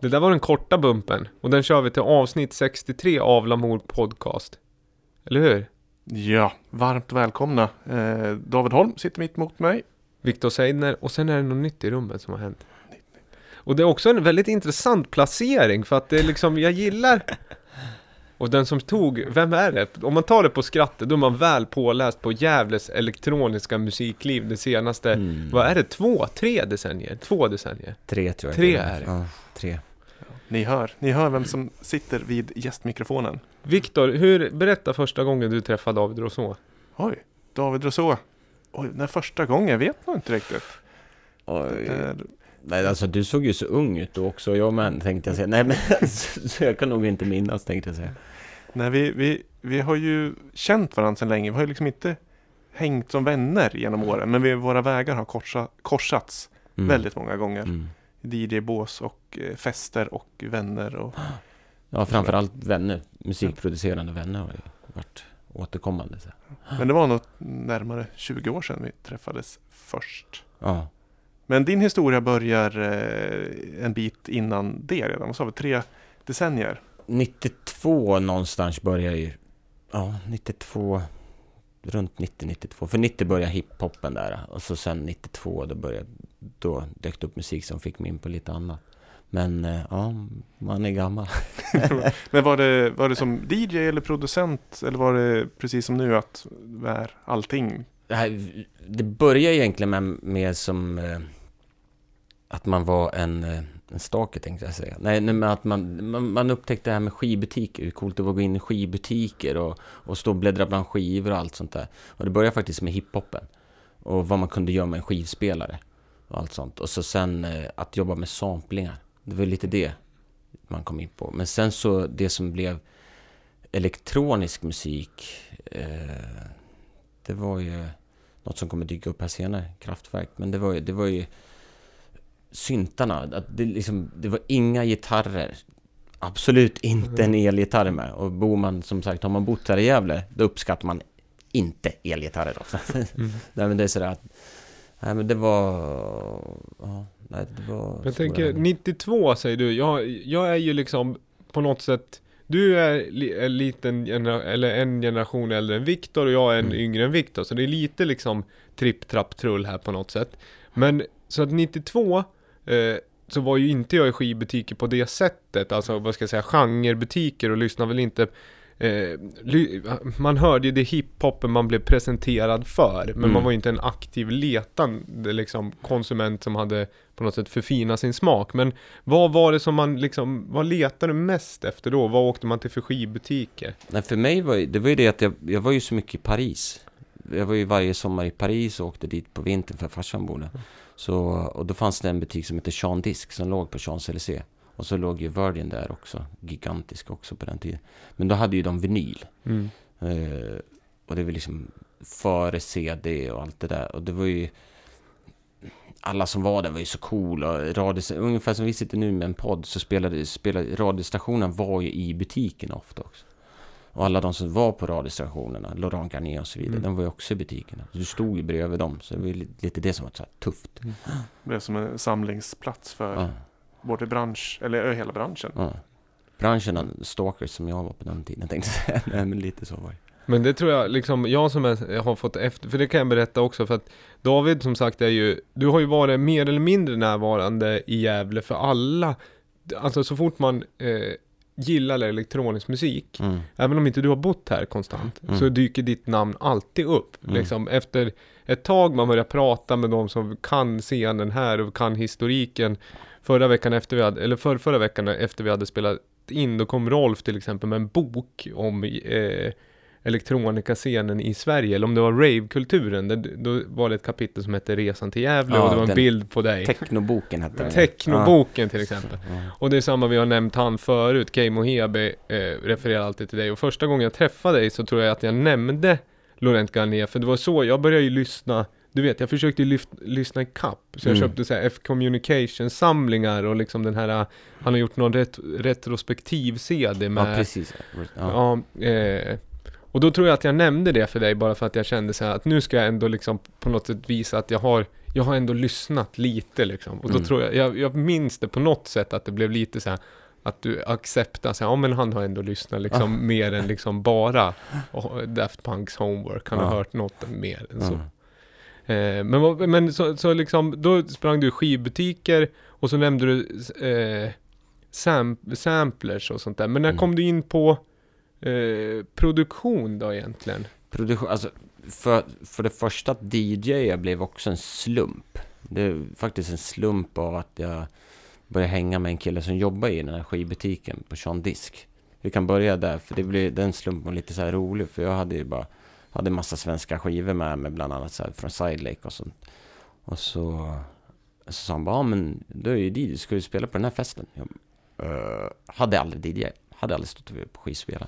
Det där var den korta bumpen. Och den kör vi till avsnitt 63 av Lamour Podcast. Eller hur? Ja, varmt välkomna. Eh, David Holm sitter mitt emot mig. Viktor Seidner. Och sen är det något nytt i rummet som har hänt. Och det är också en väldigt intressant placering för att det är liksom, jag gillar och den som tog, vem är det? Om man tar det på skrattet, då är man väl påläst på Gävles elektroniska musikliv det senaste, Mm. vad är det, två, tre decennier? Två decennier? Tre tror jag. Tre är det. Ja, tre. Ni hör, ni hör vem som sitter vid gästmikrofonen. Viktor, hur, berätta första gången du träffade David Rousseau. Oj, David Rousseau. Oj, den första gången, jag vet nog inte riktigt. Oj. Eh, Nej, alltså du såg ju så ung ut då också, jag med tänkte jag säga. Nej, men så, så jag kan nog inte minnas tänkte jag säga. nej, vi, vi, vi har ju känt varandra sedan länge. Vi har ju liksom inte hängt som vänner genom åren. Men vi, våra vägar har korsa, korsats Mm. väldigt många gånger. Mm. DJ-bås och eh, fester och vänner. Och, Ja, framförallt vänner. Musikproducerande vänner har ju varit återkommande. Så. men det var nog närmare 20 år sedan vi träffades först. Ja. Men din historia börjar eh, en bit innan det redan. Vad sa vi? Tre decennier? 92 någonstans började ju... Ja, 92... Runt 90-92. För 90 började hiphopen där. Och så sen 92 då började... Då dök det upp musik som fick mig in på lite annat. Men eh, ja, man är gammal. Men var det, var det som DJ eller producent? Eller var det precis som nu att är allting? Det, här, det började egentligen med, med som eh, att man var en, eh, en stake tänkte jag säga. Nej, men att man, man, man upptäckte det här med skivbutiker, hur coolt det var att gå in i skivbutiker och, och stå och bläddra bland skivor och allt sånt där. Och det började faktiskt med hiphopen och vad man kunde göra med en skivspelare och allt sånt. Och så sen eh, att jobba med samplingar. Det var lite det man kom in på. Men sen så det som blev elektronisk musik, eh, det var ju något som kommer dyka upp här senare, Kraftwerk. Men det var ju, det var ju syntarna, att det, liksom, det var inga gitarrer. Absolut inte en elgitarr med. Och bor man, som sagt, har man bott här i Gävle, då uppskattar man inte elgitarrer då. Mm. nej men det är sådär att, nej men det var, ja, nej det var... Jag tänker, händer. 92 säger du, jag, jag är ju liksom på något sätt du är li, en liten eller en generation äldre än Viktor och jag är en Mm. yngre än Viktor. Så det är lite liksom tripp, trapp, trull här på något sätt. Men så att 92 eh, så var ju inte jag i skivbutiker på det sättet. Alltså vad ska jag säga, genrebutiker och lyssnade väl inte man hörde ju det hiphopen man blev presenterad för, men Mm. man var ju inte en aktiv letande liksom, konsument som hade på något sätt förfinat sin smak. Men vad var det som man liksom, vad letade mest efter då? Vad åkte man till för skivbutiker? Nej, för mig var det var ju det att jag, jag var ju så mycket i Paris. Jag var ju varje sommar i Paris och åkte dit på vintern för farsan bor där. Så, och då fanns det en butik som hette Jean Disc som låg på Champs-Élysées. Och så låg ju Virgin där också, gigantisk också på den tiden. Men då hade ju de vinyl. Mm. Eh, och det var liksom före CD och allt det där. Och det var ju... Alla som var där var ju så coola. Radio, ungefär som vi sitter nu med en podd så spelade, spelade radiostationen var ju i butiken ofta också. Och alla de som var på radiostationerna, Laurent Garnier och så vidare, Mm. de var ju också i butikerna. Du stod ju bredvid dem, så det var ju li- lite det som var så här tufft. Det blev som en samlingsplats för Ja, både bransch, eller ö, hela branschen. ja. Branschen, av stalkers som jag var på den tiden, tänkte jag säga. Nej, men lite så var det. Men det tror jag, liksom, jag som är, jag har fått efter, för det kan jag berätta också för att David som sagt är ju, du har ju varit mer eller mindre närvarande i Gävle för alla, alltså så fort man eh, gillar elektronisk musik, Mm. även om inte du har bott här konstant, Mm. så dyker ditt namn alltid upp. Mm. Liksom, efter ett tag man börjar prata med de som kan scenen här och kan historiken. Förra veckan efter vi hade, eller för, förra veckan efter vi hade spelat in, då kom Rolf till exempel med en bok om eh, elektronikascenen i Sverige, eller om det var ravekulturen, det- då var det ett kapitel som hette Resan till Gävle Ja, och det var en bild på dig. Technoboken hette den. Technoboken till exempel. Ja. Och det är samma vi har nämnt han förut, Keimo Hebe eh, refererar alltid till dig. Och första gången jag träffade dig så tror jag att jag nämnde Laurent Garnier, för det var så, jag började ju lyssna du vet, jag försökte lyft, lyssna i kapp. Så jag Mm. köpte så här F-communication-samlingar och liksom den här, han har gjort någon ret, retrospektiv CD med Ja, precis. Ja. Ja, eh, Och då tror jag att jag nämnde det för dig bara för att jag kände så här att nu ska jag ändå liksom på något sätt visa att jag har jag har ändå lyssnat lite liksom. Och då Mm. tror jag, jag, jag minns det på något sätt att det blev lite så här att du accepterar, så här, ja men han har ändå lyssnat liksom Ah. mer än liksom bara Daft Punks homework. Han har Ja. hört något mer än så. Mm. Eh, men vad- men så, så liksom, då sprang du skivbutiker och så nämnde du eh, sam, samplers och sånt där. Men när Mm. kom du in på eh, produktion då egentligen? Produktion, alltså för, för det första att DJ blev också en slump. Det är faktiskt en slump av att jag började hänga med en kille som jobbar i den här skivbutiken på Sean Disk. Vi kan börja där, för det blir, den slumpen var lite så här rolig, för jag hade ju bara hade massa svenska skivor med mig, bland annat så här från Side Lake och sånt. Och så, så sa han bara, ja men du är ju DJ, ska du spela på den här festen? Jag uh, hade aldrig DJ, hade aldrig stått på skivspelare.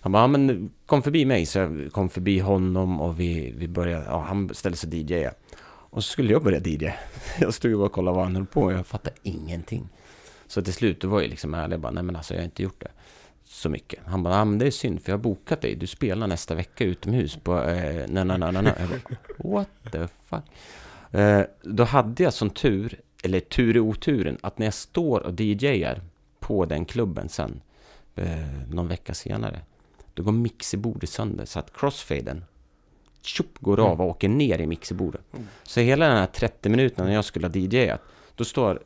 Han bara, ja, men kom förbi mig. Så jag kom förbi honom och vi, vi började, ja, han ställde sig DJ. Och så skulle jag börja DJ. Jag stod ju bara och kollade vad han höll på och jag fattade ingenting. Så till slut, då var jag liksom ärlig, jag bara, nej men alltså jag har inte gjort det så mycket. Han bara, ja men det är synd för jag har bokat dig, du spelar nästa vecka utomhus på, eh, na na na na na. Jag bara, what the fuck. Eh, då hade jag som tur, eller tur i oturen, att när jag står och DJar på den klubben sen, eh, någon vecka senare, då går mixerbordet sönder så att crossfaden tjopp, går av och åker ner i mixerbordet. Mm. Så hela den här 30 minuterna när jag skulle ha DJat, då står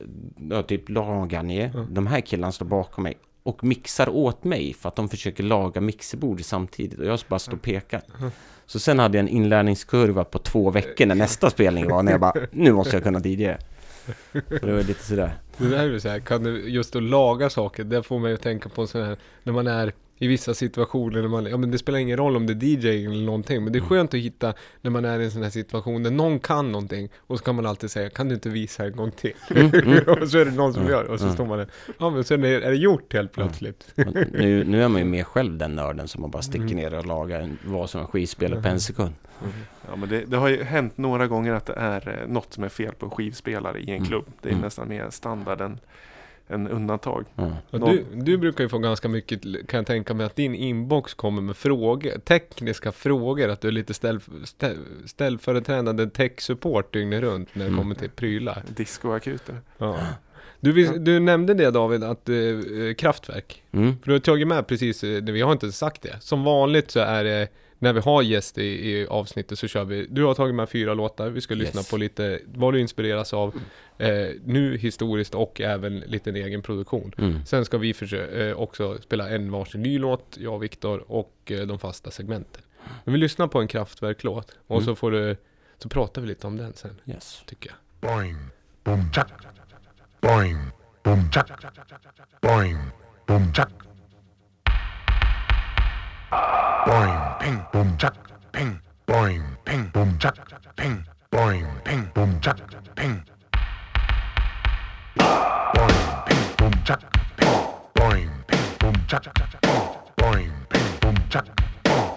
ja, typ Lagarnier, Mm. de här killarna står bakom mig och mixar åt mig för att de försöker laga mixerbord samtidigt och jag bara står och pekar. Så sen hade jag en inlärningskurva på två veckor när nästa spelning var, när jag bara, nu måste jag kunna DJ! Så det var lite sådär. Det där är ju så här, kan du just att laga saker, det får man ju tänka på så här, när man är i vissa situationer, när man, ja men det spelar ingen roll om det är DJ eller någonting, men det är Mm. skönt att hitta när man är i en sån här situation där någon kan någonting, och så kan man alltid säga, kan du inte visa en gång till? Mm, mm. och så är det någon som Mm, gör, och så mm. står man där, ja men sen är, är det gjort helt plötsligt. Nu, nu är man ju mer själv den nörden som man bara sticker Mm. ner och lagar en, vad som en skivspelare på en sekund. Ja, men det, det har ju hänt några gånger att det är eh, något som är fel på skivspelare i en Mm. klubb. Det är Mm. nästan mer standard än undantag. Mm. Du, du brukar ju få ganska mycket, kan jag tänka mig, att din inbox kommer med frågor, tekniska frågor, att du är lite ställ, ställ, ställföreträdande tech-support dygnet runt när det Mm. kommer till prylar. Discoakuten. Ja. Du, du nämnde det David, att eh, eh, kraftverk. Mm. För du har tagit med precis, eh, vi har inte sagt det. Som vanligt så är det, när vi har gäst i, i avsnittet så kör vi, du har tagit med fyra låtar, vi ska lyssna Yes. på lite, vad du inspireras av, eh, nu historiskt och även lite en egen produktion. Mm. Sen ska vi försöka, eh, också spela en varsin ny låt, jag och Viktor, och eh, de fasta segmenten. Men vi lyssnar på en kraftverklåt, och Mm. så får du, så pratar vi lite om den sen, Yes. tycker jag. Boing, boom, chuck. Boing, boom, chuck. Boing, boom, chuck. Boing, ping, boom, chuck. Ping, boing, ping, boom, chuck. Ping, boing, ping, boom, chuck. Ping. Boing, ping, boom, chuck. Ping, boing, ping, boom, chuck. Ping, boing, ping, boom, chuck. Ping.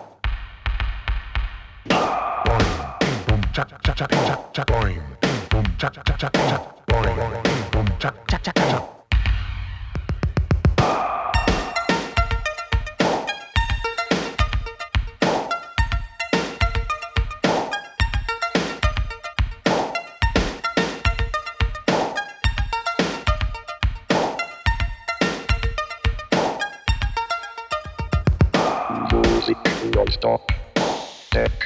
Boing, ping, boom, chuck, chuck, chuck, chuck, chuck. Boing, ping, boom, chuck, chuck, chuck, chuck. Boing, ping, boom, chuck, chuck, chuck, chuck. Non-stop. Techno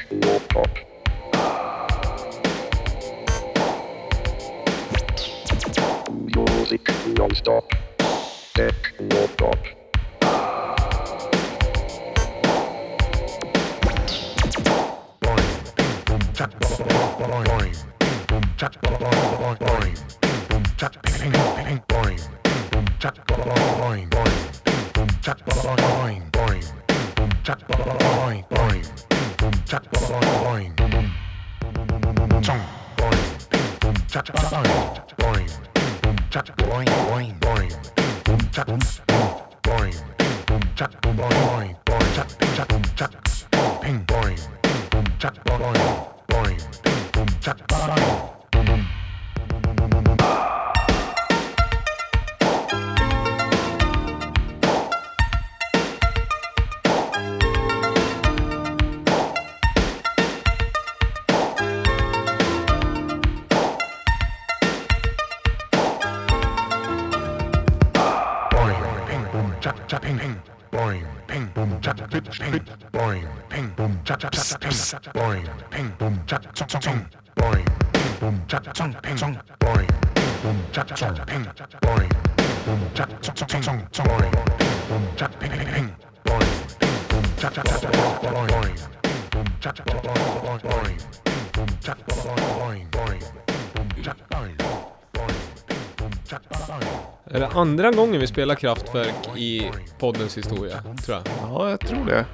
Är det andra gången vi spelar Kraftwerk i poddens historia, tror jag. Ja, jag tror det.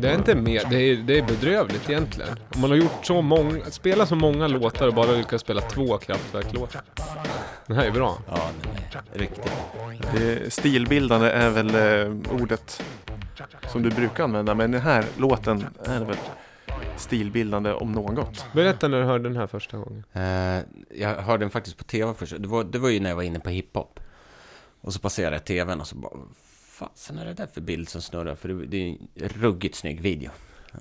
Det är inte mer, det är, det är bedrövligt egentligen. Om man har gjort så många, spelat så många låtar och bara lyckats spela två Kraftwerk-låtar. Det här är bra. Ja, den är riktigt. det. Stilbildande är väl eh, ordet som du brukar använda, men den här låten är väl stilbildande om något. Berätta när du hörde den här första gången. Eh, jag hörde den faktiskt på tv först. Det var, det var ju när jag var inne på hiphop. Och så passerade jag tvn och så bara, fasen är det där för bild som snurrar? För det, det är en ruggigt snygg video.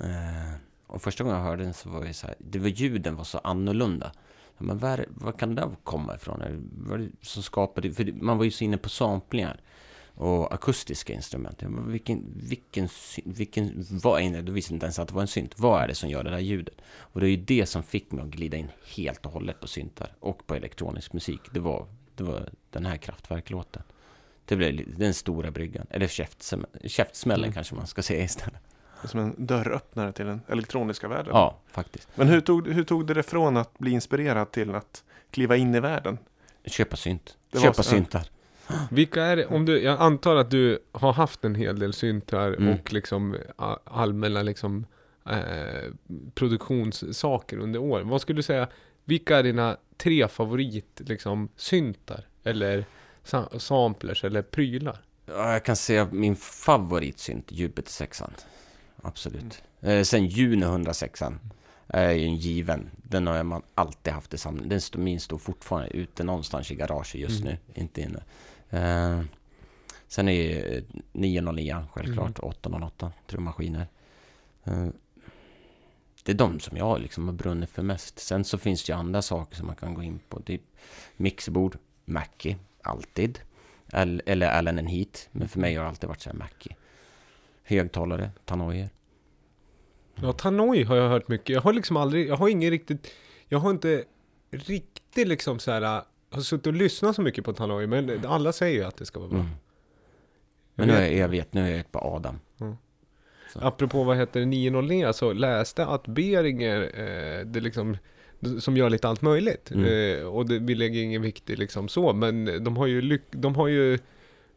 Eh, och första gången jag hörde den så var det så här, det var ljuden var så annorlunda. Men var, var kan det komma ifrån? Vad det som skapade, för man var ju så inne på samplingar och akustiska instrument. Men vilken, vilken, vilken, vad är det? Då visste jag inte ens att det var en synt. Vad är det som gör det där ljudet? Och det är ju det som fick mig att glida in helt och hållet på syntar och på elektronisk musik. Det var, det var den här kraftverklåten. Det blev den stora bryggan, eller käftsm- käftsmällen Mm. kanske man ska säga istället. Som en dörröppnare till den elektroniska världen. Ja, faktiskt. Men hur tog, hur tog du det från att bli inspirerad till att kliva in i världen? Köpa synt. Det var Köpa så- syntar. Vilka är det, om du, jag antar att du har haft en hel del syntar Mm. och liksom allmänna liksom eh, produktionssaker under åren. Vad skulle du säga, vilka är dina tre favorit liksom syntar? Eller samplers eller prylar? Ja, jag kan säga min favoritsynt, Jupiter 6 Absolut. Eh, sen Juno 106 är ju en given. Den har man alltid haft i samling. Den står, min står fortfarande ute någonstans i garaget just Mm. nu, inte inne. Eh, sen är ju eh, 909 självklart, 808 trummaskiner. Eh, det är de som jag liksom har brunnit för mest. Sen så finns det ju andra saker som man kan gå in på. Typ mixerbord, Mackie, alltid. Al- eller Allen and Heat. Men för mig har det alltid varit så här Mackie. Högtalare, Tanoyer. Ja, Tanoi har jag hört mycket. Jag har liksom aldrig, jag har ingen riktigt, jag har inte riktigt liksom så här, har suttit och lyssnat så mycket på Tanoi, men alla säger ju att det ska vara bra. Mm. Men nu är, jag vet, nu är jag på Adam. Apropå vad heter det, 909 så läste att Beringer, eh, det liksom, som gör lite allt möjligt. Mm. Eh, och det, vi lägger ingen vikt i liksom så, men de har ju, de har ju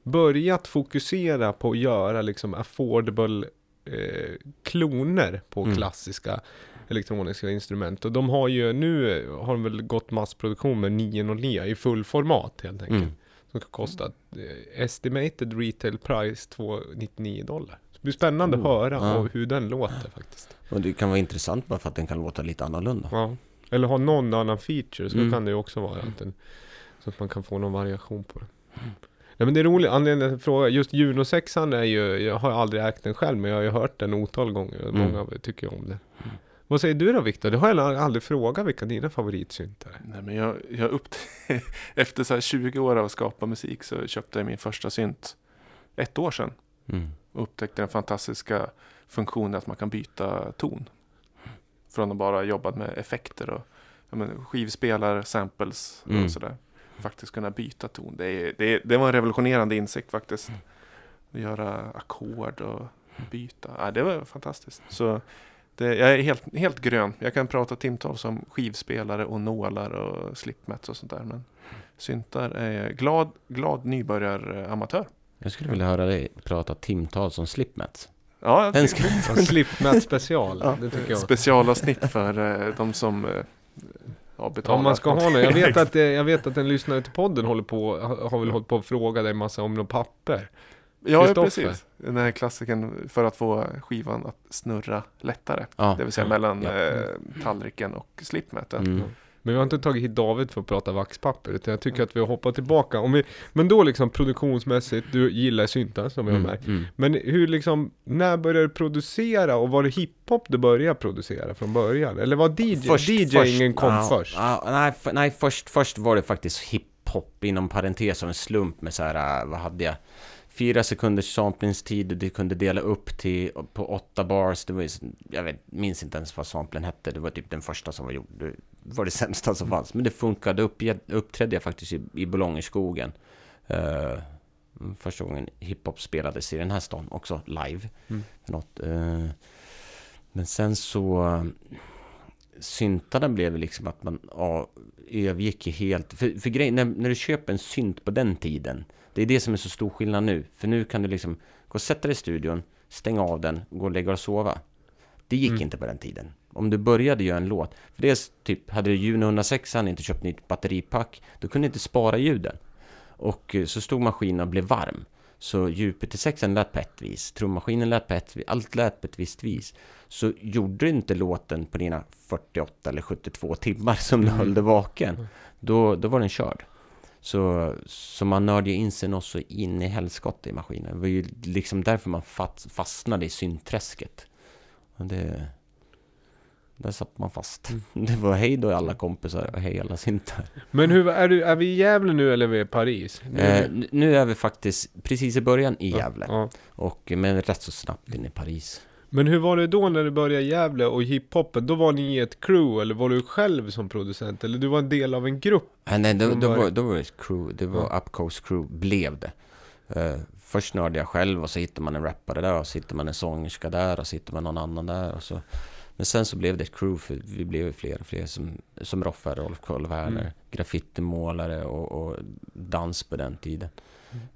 börjat fokusera på att göra liksom affordable eh, kloner på Mm. klassiska elektroniska instrument. Och de har ju, nu har de väl gått massproduktion med 909 i full format helt enkelt. Mm. Som ska kosta eh, estimated retail price 299 dollar. Så det blir spännande att Oh, höra ja. hur den låter faktiskt. Och det kan vara intressant bara för att den kan låta lite annorlunda. Ja. Eller ha någon annan feature, så Mm. kan det ju också vara. Att den, så att man kan få någon variation på det. Nej men det är roligt, anledningen till att fråga, just Juno 6 är ju, jag har aldrig ägt den själv men jag har ju hört den otal gånger och Mm. många tycker om det. Vad säger du då Viktor? Det har jag aldrig frågat vilka dina favoritsyntar är. Nej, men jag, jag upp Efter så här 20 år av att skapa musik så köpte jag min första synt ett år sedan. Mm. Och upptäckte den fantastiska funktionen att man kan byta ton. Från att bara jobba med effekter och men, skivspelare, samples Mm. och sådär. Faktiskt kunna byta ton. Det, är, det, det var en revolutionerande insikt faktiskt. Att göra ackord och byta. Ja, det var fantastiskt. Så det, jag är helt, helt grön. Jag kan prata timtals om skivspelare och nålar och slipmats och sånt där. Men syntar är glad, glad nybörjaramatör. Jag skulle vilja höra dig prata timtals om slipmats. Ja. En Slipmat special, Ja, det tycker jag. Specialavsnitt för eh, de som eh, ja, betalar. Om man ska ha något. Jag vet, att, eh, jag vet att en lyssnare till podden håller på, har väl hållit på att fråga dig massa om något papper. Ja, precis. Den här klassiken för att få skivan att snurra lättare. Ja. Det vill säga mellan Ja. eh, tallriken och slipmäten. Mm. Men vi har inte tagit hit David för att prata vaxpapper, utan jag tycker att vi har hoppat tillbaka. Om vi, men då liksom produktionsmässigt, du gillar syntar som vi har Mm. märkt. Mm. Men hur liksom, när började du producera och var det hiphop du började producera från början? Eller var DJ, DJingen kom ja, först? Ja, nej, f- nej först, först var det faktiskt hiphop inom parentes av en slump med så här, äh, vad hade jag? fyra sekunders samplingstid och du kunde dela upp till på åtta bars. Det var jag vet, minns inte ens vad samplen hette. Det var typ den första som var gjord. Var det sämsta som fanns. Men det funkade. Upp, uppträdde jag faktiskt i, i Bolongerskogen. Uh, första gången hiphop spelades i den här stan också live. Mm. Något, uh, men sen så syntarna blev liksom att man ja, övergick helt. För, för grejen, när, när du köper en synt på den tiden, det är det som är så stor skillnad nu. För nu kan du liksom gå och sätta dig i studion, stänga av den, gå och lägga och sova. Det gick Mm. inte på den tiden. Om du började göra en låt, för det är typ, hade du Juno 106 han inte köpt nytt batteripack, då kunde du inte spara ljuden. Och eh, så stod maskinen och blev varm. Så Jupiter 6 lät på ett vis, trummaskinen lät på ett vis, allt lät på ett visst vis. Så gjorde du inte låten på dina 48 eller 72 timmar som du Mm. höll dig vaken, då, då var den körd. Så, så man nördade ju in sig något så in i helskotta i maskinen. Det var ju liksom därför man fast, fastnade i synträsket. Och det... Där satt man fast. Mm. Det var hej då alla kompisar och hej alla syntar. Men hur, är, du, är vi i Gävle nu eller är vi i Paris? Nu är Eh, vi- nu- nu är vi faktiskt precis i början i Gävle. Ja. Och, men rätt så snabbt in i Paris. Men hur var det då när du började i Gävle och hiphopen? Då var ni i ett crew eller var du själv som producent? Eller du var en del av en grupp? Nej, nej då, då, var, då var det ett crew. Det var Ja. Up Coast Crew, blev det. Eh, först nördade jag själv och så hittade man en rappare där och så hittade man en sångerska där och så hittade man någon annan där. Och så. Men sen så blev det ett crew för vi blev ju fler och fler som, som Roffe, Rolf Karl Werner, Mm. graffitimålare och, och dans på den tiden.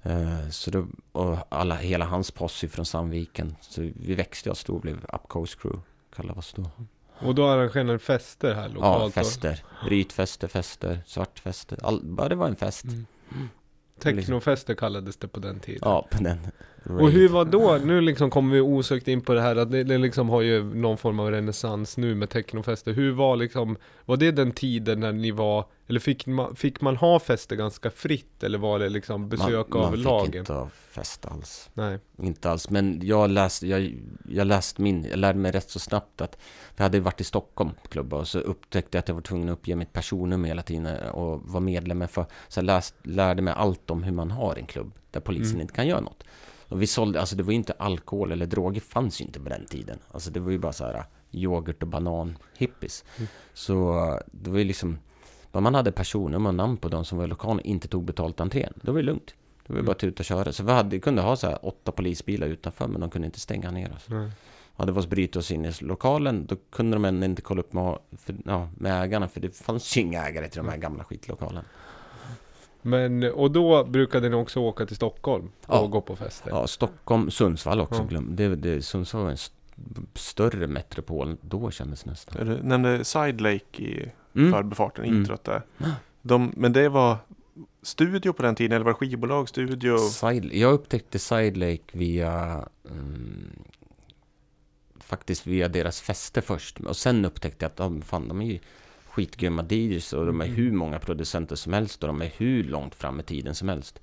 Mm. Eh, så då, och alla, hela hans posse från Sandviken. Så vi växte oss då och blev Up Coast Crew, kallade oss då. Och då arrangerade ni fester här lokalt? Ja, fester. Brytfester, fester, svartfester. All, bara det var en fest. Mm. Technofester kallades det på den tiden. Ja, på den. Och hur var då, nu liksom kommer vi osökt in på det här att det, det liksom har ju någon form av renässans nu med technofester. Hur var liksom, var det den tiden när ni var, eller fick man, fick man ha fester ganska fritt? Eller var det liksom besök man, av man lagen? fick inte ha fest alls. Nej. Inte alls. Men jag läste, jag, jag läste min, jag lärde mig rätt så snabbt att jag hade varit i Stockholm på klubbar och så upptäckte jag att jag var tvungen att uppge mitt personnummer hela tiden och vara medlem för. Så jag läst, lärde mig allt om hur man har en klubb där polisen Mm. inte kan göra något. Och vi sålde, alltså det var ju inte alkohol eller droger fanns ju inte på den tiden. Alltså det var ju bara så här yoghurt och banan hippies. Mm. Så det var ju liksom, man hade personnummer och namn på de som var i lokalen och inte tog betalt entrén, då var det lugnt. Det var Mm. bara att tuta och köra. Så vi hade, kunde ha så här åtta polisbilar utanför, men de kunde inte stänga ner oss. Nej. Hade vi oss bryta oss in i lokalen, då kunde de ändå inte kolla upp med, för, ja, med ägarna, för det fanns ju inga ägare till de här gamla skitlokalerna. Men, och då brukade ni också åka till Stockholm och Ja. gå på fester? Ja, Stockholm, Sundsvall också. Ja. Glöm, det, det, Sundsvall var en st större metropol då kändes det nästan. Du nämnde Side Lake i Mm. förbifarten, Mm. introt där. De, men det var studio på den tiden, eller var det skivbolag, studio? Side, jag upptäckte Side Lake via mm, faktiskt via deras fester först. Och sen upptäckte jag att de, fan, de är ju skitgrymma DJs och de är hur många producenter som helst och de är hur långt fram i tiden som helst.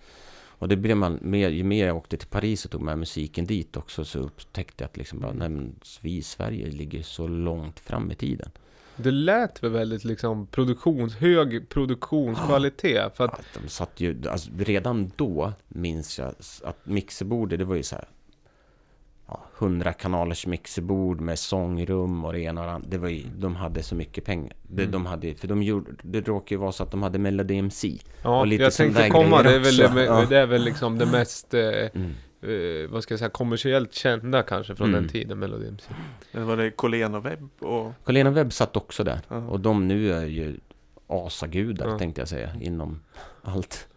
Och det blev man mer, ju mer jag åkte till Paris och tog med musiken dit också så upptäckte jag att liksom bara, nej, men vi i Sverige ligger så långt fram i tiden. Det lät väl väldigt liksom produktions, hög produktionskvalitet? För att, Att de satt ju, alltså redan då minns jag att mixerbordet, det var ju så här 100 kanalers mixerbord med sångrum och det ena och det andra. Det var ju, de hade så mycket pengar. Det, Mm. de hade, för de gjorde, det råkade ju vara så att de hade Melody MC. ja, och lite jag tänkte komma, det är, väl, Ja. det är väl liksom det mest, eh, Mm. eh, vad ska jag säga, kommersiellt kända kanske från Mm. den tiden, Melody MC. Eller var det Colén och Webb? Och, Carlena Webb satt också där. Ja. Och de nu är ju asagudar Ja. tänkte jag säga, inom allt.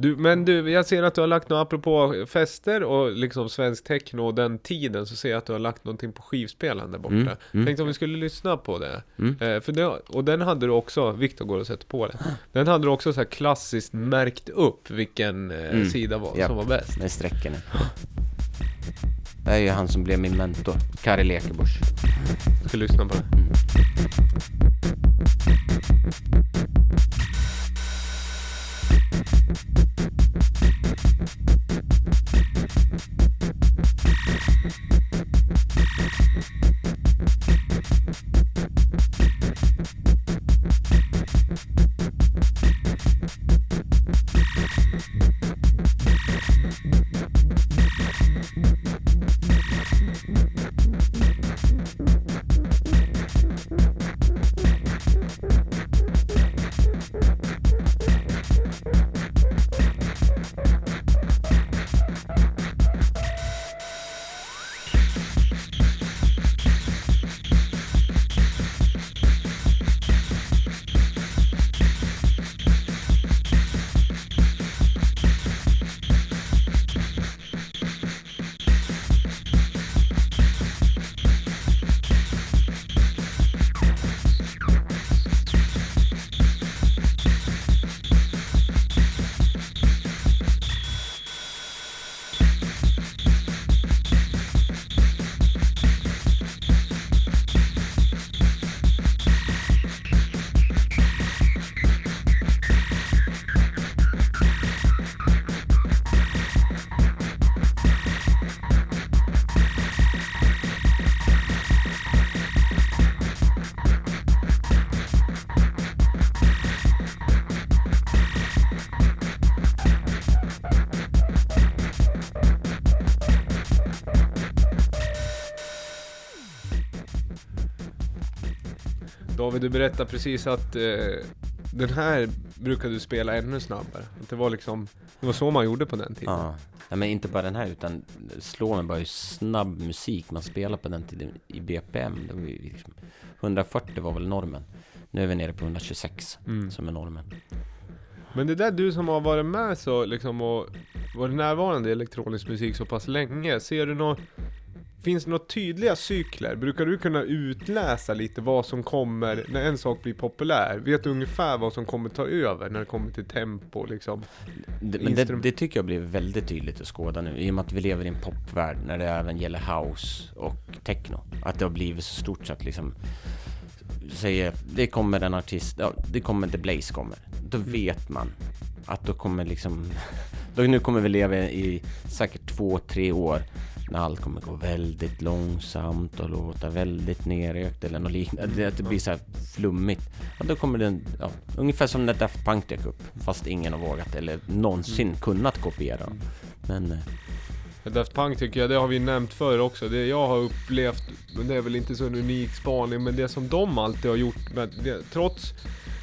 Du, men du, jag ser att du har lagt något, apropå fester och liksom svensk techno och den tiden, så ser jag att du har lagt någonting på skivspelaren där borta. Mm, mm. Tänkte om vi skulle lyssna på det. Mm. Eh, för det, och den hade du också, Viktor går och sätter på det. Den hade du också så här klassiskt märkt upp vilken eh, Mm. sida var, Japp. som var bäst. Med strecken. Det är ju han som blev min mentor, Kari Lekebusch. Ska lyssna på det. Thank you. David, du berättade precis att eh, den här brukade du spela ännu snabbare. Att det var liksom, det var så man gjorde på den tiden. Ja. Nej, men inte bara den här utan slå mig bara hur snabb musik man spelar på den tiden i BPM. Det var ju liksom, 140 var väl normen. Nu är vi nere på 126 Mm. som är normen. Men det där du som har varit med så liksom och varit närvarande i elektronisk musik så pass länge, ser du något Finns det några tydliga cykler? Brukar du kunna utläsa lite vad som kommer när en sak blir populär? Vet du ungefär vad som kommer ta över när det kommer till tempo liksom? Det, men det, det tycker jag blir väldigt tydligt att skåda nu i och med att vi lever i en popvärld när det även gäller house och techno. Att det har blivit så stort så att liksom säger det kommer en artist, ja, det kommer The Blaze kommer. Då vet man att då kommer liksom då nu kommer vi leva i säkert två, tre år när allt kommer gå väldigt långsamt och låta väldigt nerökt eller något liknande. Det, att det blir så här flummigt. Ja, då kommer den, ja, ungefär som när Daft Punk dök upp. Fast ingen har vågat eller någonsin kunnat kopiera dem. Men eh, Daft Punk tycker jag, det har vi nämnt förr också. Det jag har upplevt, men det är väl inte så en unik spaning, men det som de alltid har gjort, med det, trots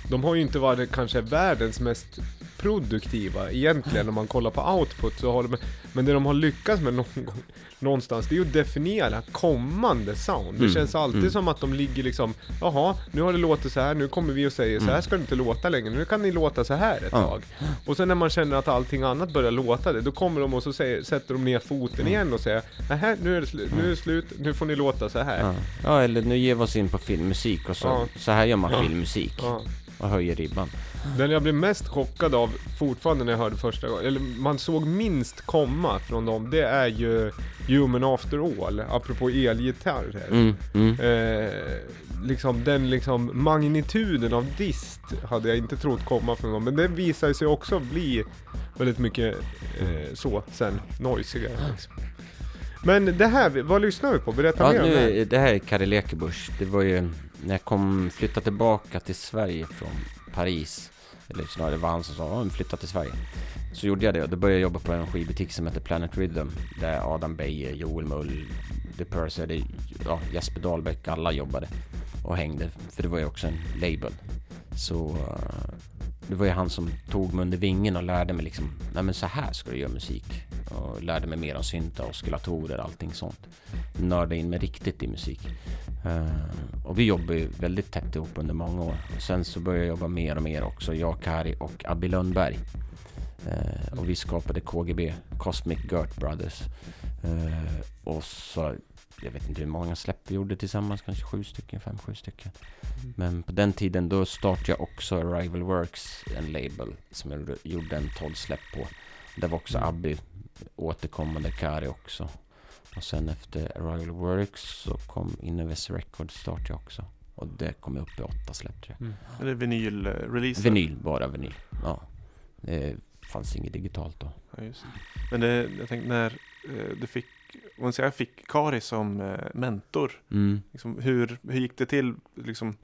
de har ju inte varit kanske världens mest produktiva egentligen om man kollar på output så har de, men det de har lyckats med någon gång, någonstans det är ju att definiera kommande sound. Det Mm, känns alltid mm. som att de ligger liksom, jaha, nu har det låtit så här, nu kommer vi och säger så här ska det inte låta längre, nu kan ni låta så här ett tag. Och sen när man känner att allting annat börjar låta det, då kommer de och så säger, sätter de ner foten igen och säger Nähä, nu är det slut, nu är det slut, nu får ni låta så här. ja. ja, eller nu ger vi oss in på filmmusik och så, Ja. så här gör man Ja. filmmusik Ja. Och höjer ribban. Den jag blev mest chockad av fortfarande när jag hörde första gången, eller man såg minst komma från dem, det är ju Human After All, apropå elgitarrer. Mm, mm. Eh, liksom den liksom magnituden av dist hade jag inte trott komma från dem, men det visar sig också bli väldigt mycket eh, så sen, noisigare liksom. Men det här, vad lyssnar vi på? Berätta Ja, mer om det här. nu, det här är Kari Lekebusch. Det var ju när jag kom, flyttade tillbaka till Sverige från Paris. Eller snarare det var han som sa, flytta till Sverige. Så gjorde jag det och då började jag jobba på en skivbutik som heter Planet Rhythm. Där Adam Beijer, Joel Mull, The Purser, ja, Jesper Dahlbäck, alla jobbade och hängde. För det var ju också en label. Så eh, det var ju han som tog mig under vingen och lärde mig liksom, nej men så här ska du göra musik. Och lärde mig mer om syntar, oscillatorer, allting sånt. Nördade in mig riktigt i musik. Eh, och vi jobbade ju väldigt tätt ihop under många år. Och sen så började jag jobba mer och mer också, jag, Kari och Abby Lundberg. Eh, och vi skapade KGB, Cosmic Gert Brothers. Eh, och så, jag vet inte hur många släpp vi gjorde tillsammans, kanske sju stycken, fem, sju stycken. Men på den tiden då startade jag också Arrival Works, en label som jag gjorde- en 12 släpp på. Där var också Abby återkommande, Kari också. Och sen efter Arrival Works så kom Innovis Records startade jag också. Och det kom upp i åtta släpp tror jag. Eller vinyl-release. Vinyl, bara vinyl. Ja. Det fanns inget digitalt då. Ja, just det. Men det, jag tänkte när eh, du fick, man säger, jag fick Kari som eh, mentor. Mm. Liksom, hur, hur gick det till? Liksom,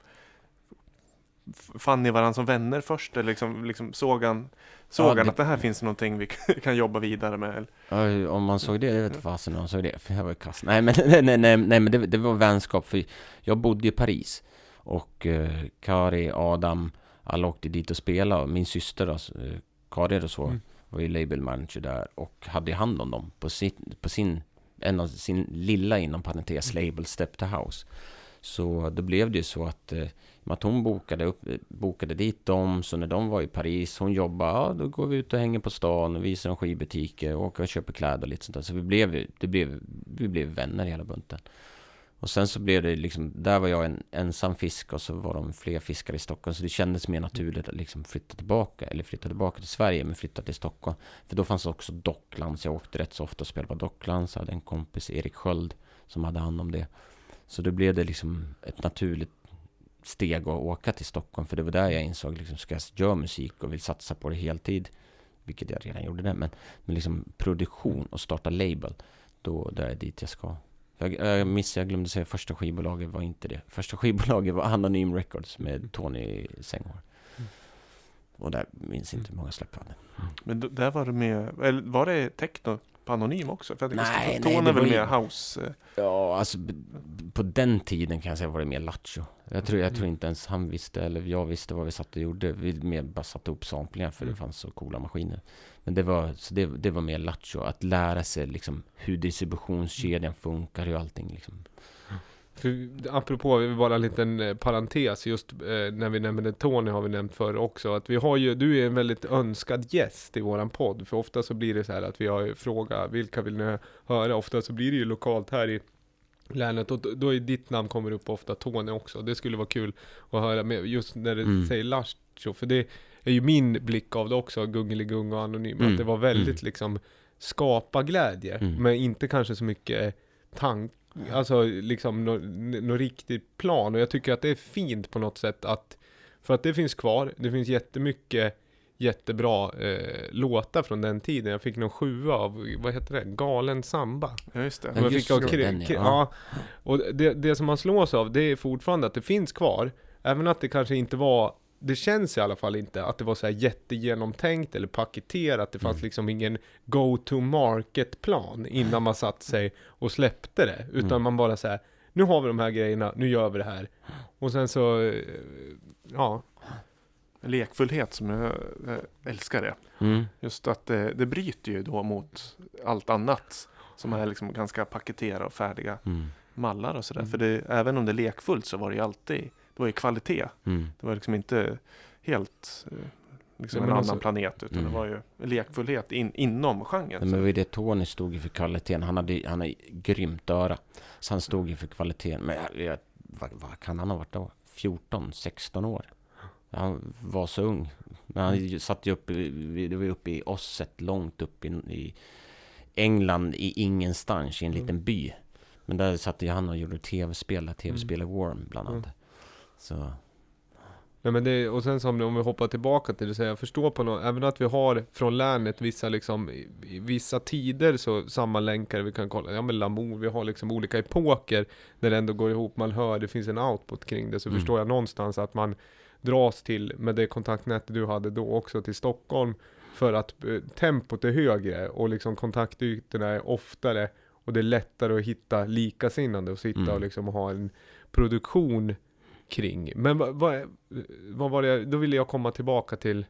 fann ni varandra som vänner först? Eller liksom, liksom, såg han, såg Ja, han det- att det här finns någonting vi kan jobba vidare med? Eller? Om man såg det, jag vet inte fasen om man såg det, för jag var kass. Nej men, nej, nej, nej, nej, men det, det var vänskap, för jag bodde i Paris. Och eh, Kari, Adam, alla åkte dit och spelade. Min syster, då, eh, Kari och så, Mm. var ju label manager där och hade hand om dem på sin, på sin, en av sin lilla inom parentes label Step to House. Så då blev det ju så att, eh, med att hon bokade, upp, bokade dit dem, så när de var i Paris, hon jobbade, ja då går vi ut och hänger på stan och visar dem skivbutiker, och åker och köper kläder och lite sånt där. Så vi blev, det blev, vi blev vänner hela bunten. Och sen så blev det liksom, där var jag en ensam fisk och så var de fler fiskare i Stockholm. Så det kändes mer naturligt att liksom flytta tillbaka, eller flytta tillbaka till Sverige, men flytta till Stockholm. För då fanns också Docklands. jag åkte rätt så ofta och spelade på Docklands. Jag hade en kompis, Erik Sköld, som hade hand om det. Så då blev det liksom ett naturligt steg att åka till Stockholm. För det var där jag insåg, liksom, ska jag göra musik och vill satsa på det heltid, vilket jag redan gjorde det, men, men liksom produktion och starta label, då då är dit jag ska. Jag, jag missade, jag glömde säga, första skivbolaget var inte det. Första skivbolaget var Anonym Records med Tony Senghor. Och där minns inte hur många släpp jag hade. Men d- där var det med, eller var det techno på Anonym också? För jag Nej, nej, Tone är väl mer house? eh, Ja, alltså på den tiden kan jag säga var det mer lattjo. Jag tror, jag tror Mm. inte ens han visste, eller jag visste vad vi satt och gjorde. Vi mer bara satte upp samplingar för Mm. det fanns så coola maskiner. Men det var, så det, det var mer lattjo, att lära sig liksom hur distributionskedjan funkar, hur allting liksom. För, apropå, vi bara en liten eh, parentes, just eh, när vi nämnde Tony har vi nämnt förr också, att vi har ju, du är en väldigt önskad gäst i våran podd, för ofta så blir det så här att vi har ju frågat, vilka vill ni höra? Ofta så blir det ju lokalt här i länet, och då- är ditt namn kommer upp ofta, Tony också, det skulle vara kul att höra med, just när det Mm. säger Lattjo, för det är ju min blick av det också, Gungeligung och Anonym, Mm. att det var väldigt Mm. liksom skapa glädje, Mm. men inte kanske så mycket tank, alltså liksom något nå riktigt plan. Och jag tycker att det är fint på något sätt att, för att det finns kvar, det finns jättemycket jättebra eh, låtar från den tiden. Jag fick någon sjua av, vad heter det, Galen Samba. Ja, just det. Ja, Som jag just fick av kri- den, ja. ja. Och det, det som man slås av, det är fortfarande att det finns kvar. Även att det kanske inte var, det känns i alla fall inte att det var så här jättegenomtänkt eller paketerat. Det fanns Mm. liksom ingen go-to-market-plan innan man satt sig och släppte det. Utan Mm. man bara så här, nu har vi de här grejerna, nu gör vi det här. Och sen så, eh, ja. Lekfullhet som jag eh, älskar det. Mm. Just att det, det bryter ju då mot allt annat. Som är liksom ganska paketerade och färdiga Mm. mallar och sådär. Mm. För det, även om det är lekfullt så var det ju alltid, det var ju kvalitet. Mm. Det var liksom inte helt eh, liksom Nej, en annan alltså- planet. Utan Mm. det var ju lekfullhet in, inom genren. Nej, men det var det Tony stod ju för kvaliteten. Han hade han hade grymt öra. Så han stod ju för kvaliteten. Men jag, jag, vad, vad kan han ha varit då? 14, 16 år? Han var så ung. Men han satt ju uppe, det var uppe i Osset, långt upp i, i England, i ingenstans, i en Mm. liten by. Men där satt ju han och gjorde tv-spel, tv-spel Worm bland annat. Mm. Så, Nej, men det, och sen som om vi hoppar tillbaka till det, så jag förstår på något, även att vi har från länet vissa liksom, i, vissa tider så sammanlänkar vi kan kolla, ja men Lamour, vi har liksom olika epoker när det ändå går ihop, man hör, det finns en output kring det, så Mm. förstår jag någonstans att man dras till, med det kontaktnät du hade då också till Stockholm, för att eh, tempot är högre och liksom kontaktytorna är oftare och det är lättare att hitta likasinnande och sitta Mm. och liksom ha en produktion kring. Men vad, vad, vad var det, då ville jag komma tillbaka till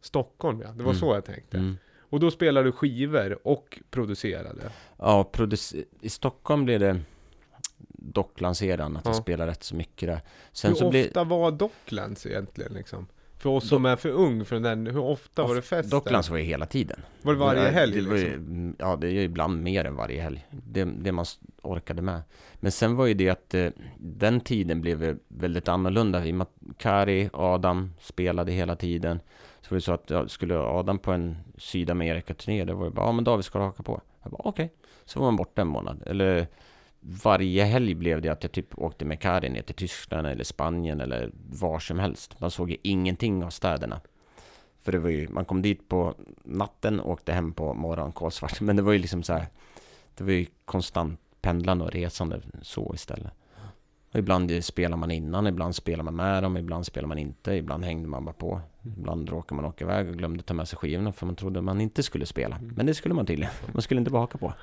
Stockholm ja, det var Mm. så jag tänkte. mm. Och då spelade du skivor och producerade. Ja, produc- i Stockholm blev det Docklands-eran, att jag Ja. spelade rätt så mycket där. Sen hur så ofta var Docklands egentligen liksom? För oss som är för ung för den, hur ofta var det fest? Docklands var ju hela tiden. Var det varje helg det ju, liksom? Ja, det är ju ibland mer än varje helg. Det, det man orkade med. Men sen var ju det att eh, den tiden blev väldigt annorlunda. I och med att Kari, Adam spelade hela tiden. Så var det så att ja, skulle Adam på en Sydamerika-turné, då var det bara, ja men David ska du haka på. Jag bara, okej. Så var man borta en månad. Eller varje helg blev det att jag typ åkte med Kari ner till Tyskland eller Spanien eller var som helst. Man såg ju ingenting av städerna. För det var ju, man kom dit på natten och åkte hem på morgonen kolsvart. Men det var ju liksom så här, det var ju konstant pendlande och resande så istället. Och ibland spelar man innan, ibland spelar man med dem, ibland spelar man inte, ibland hängde man bara på. Ibland råkade man åka iväg och glömde ta med sig skivorna för man trodde man inte skulle spela. Men det skulle man tydligen. Man skulle inte bara haka på.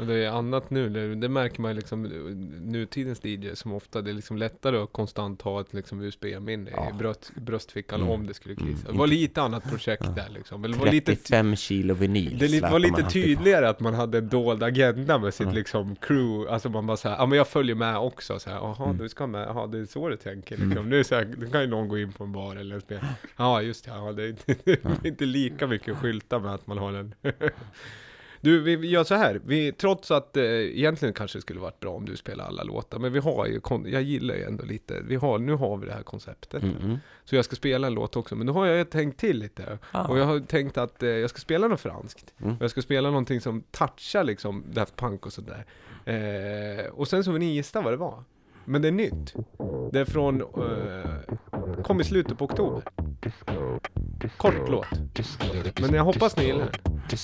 Och det är annat nu, det, märker man liksom nutidens DJ som ofta, det är liksom lättare att konstant ha ett liksom USB-minne Ja. i bröst, bröstfickan Mm. om det skulle krisa. Mm. Det var lite annat projekt där liksom. Eller det var lite 35 kilo vinyl Det var lite tydligare att man hade en dold agenda med sitt Ja. liksom crew, alltså man bara såhär, ja men jag följer med också så här, jaha Mm. du ska med, jaha det är så du tänker Mm. liksom. Nu, så här, nu kan ju någon gå in på en bar eller spela, ja just det, ja, det, är, är inte lika mycket skylta med att man har en Du, vi gör så här, vi, trots att eh, egentligen kanske det skulle varit bra om du spelar alla låtar, men vi har ju, jag gillar ju ändå lite, vi har, nu har vi det här konceptet. Mm, mm. Så jag ska spela en låt också, men då har jag tänkt till lite. Ah. Och jag har tänkt att eh, jag ska spela något franskt. Mm. Och jag ska spela någonting som touchar liksom Daft Punk och sådär. Eh, och sen så vill ni gissa vad det var. Men det är nytt. Det är från, Uh, kom i slutet på oktober. Kort låt. Men jag hoppas ni gillar den.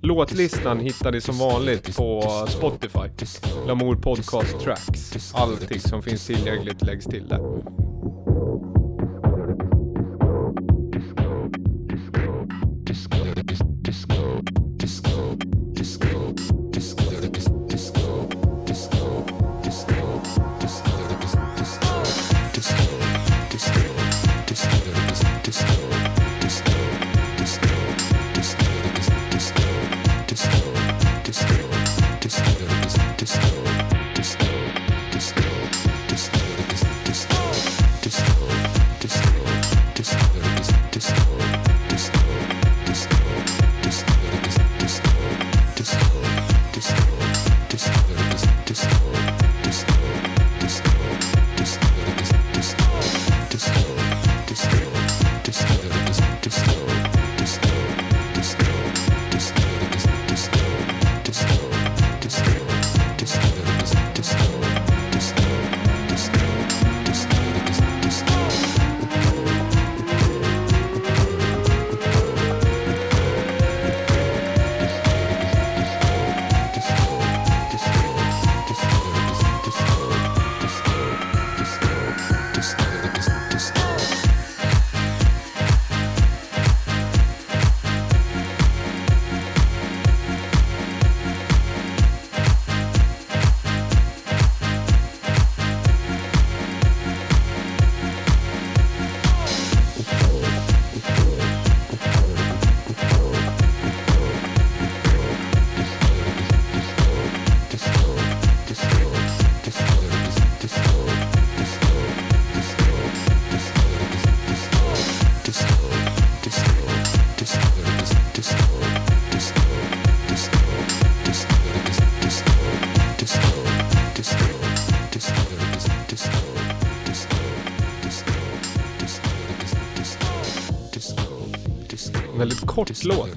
Låtlistan hittar ni som vanligt på Spotify. Lamour Podcast Tracks. Allting som finns tillgängligt läggs till där. disco, disco, disco, disco, disco, kort låt.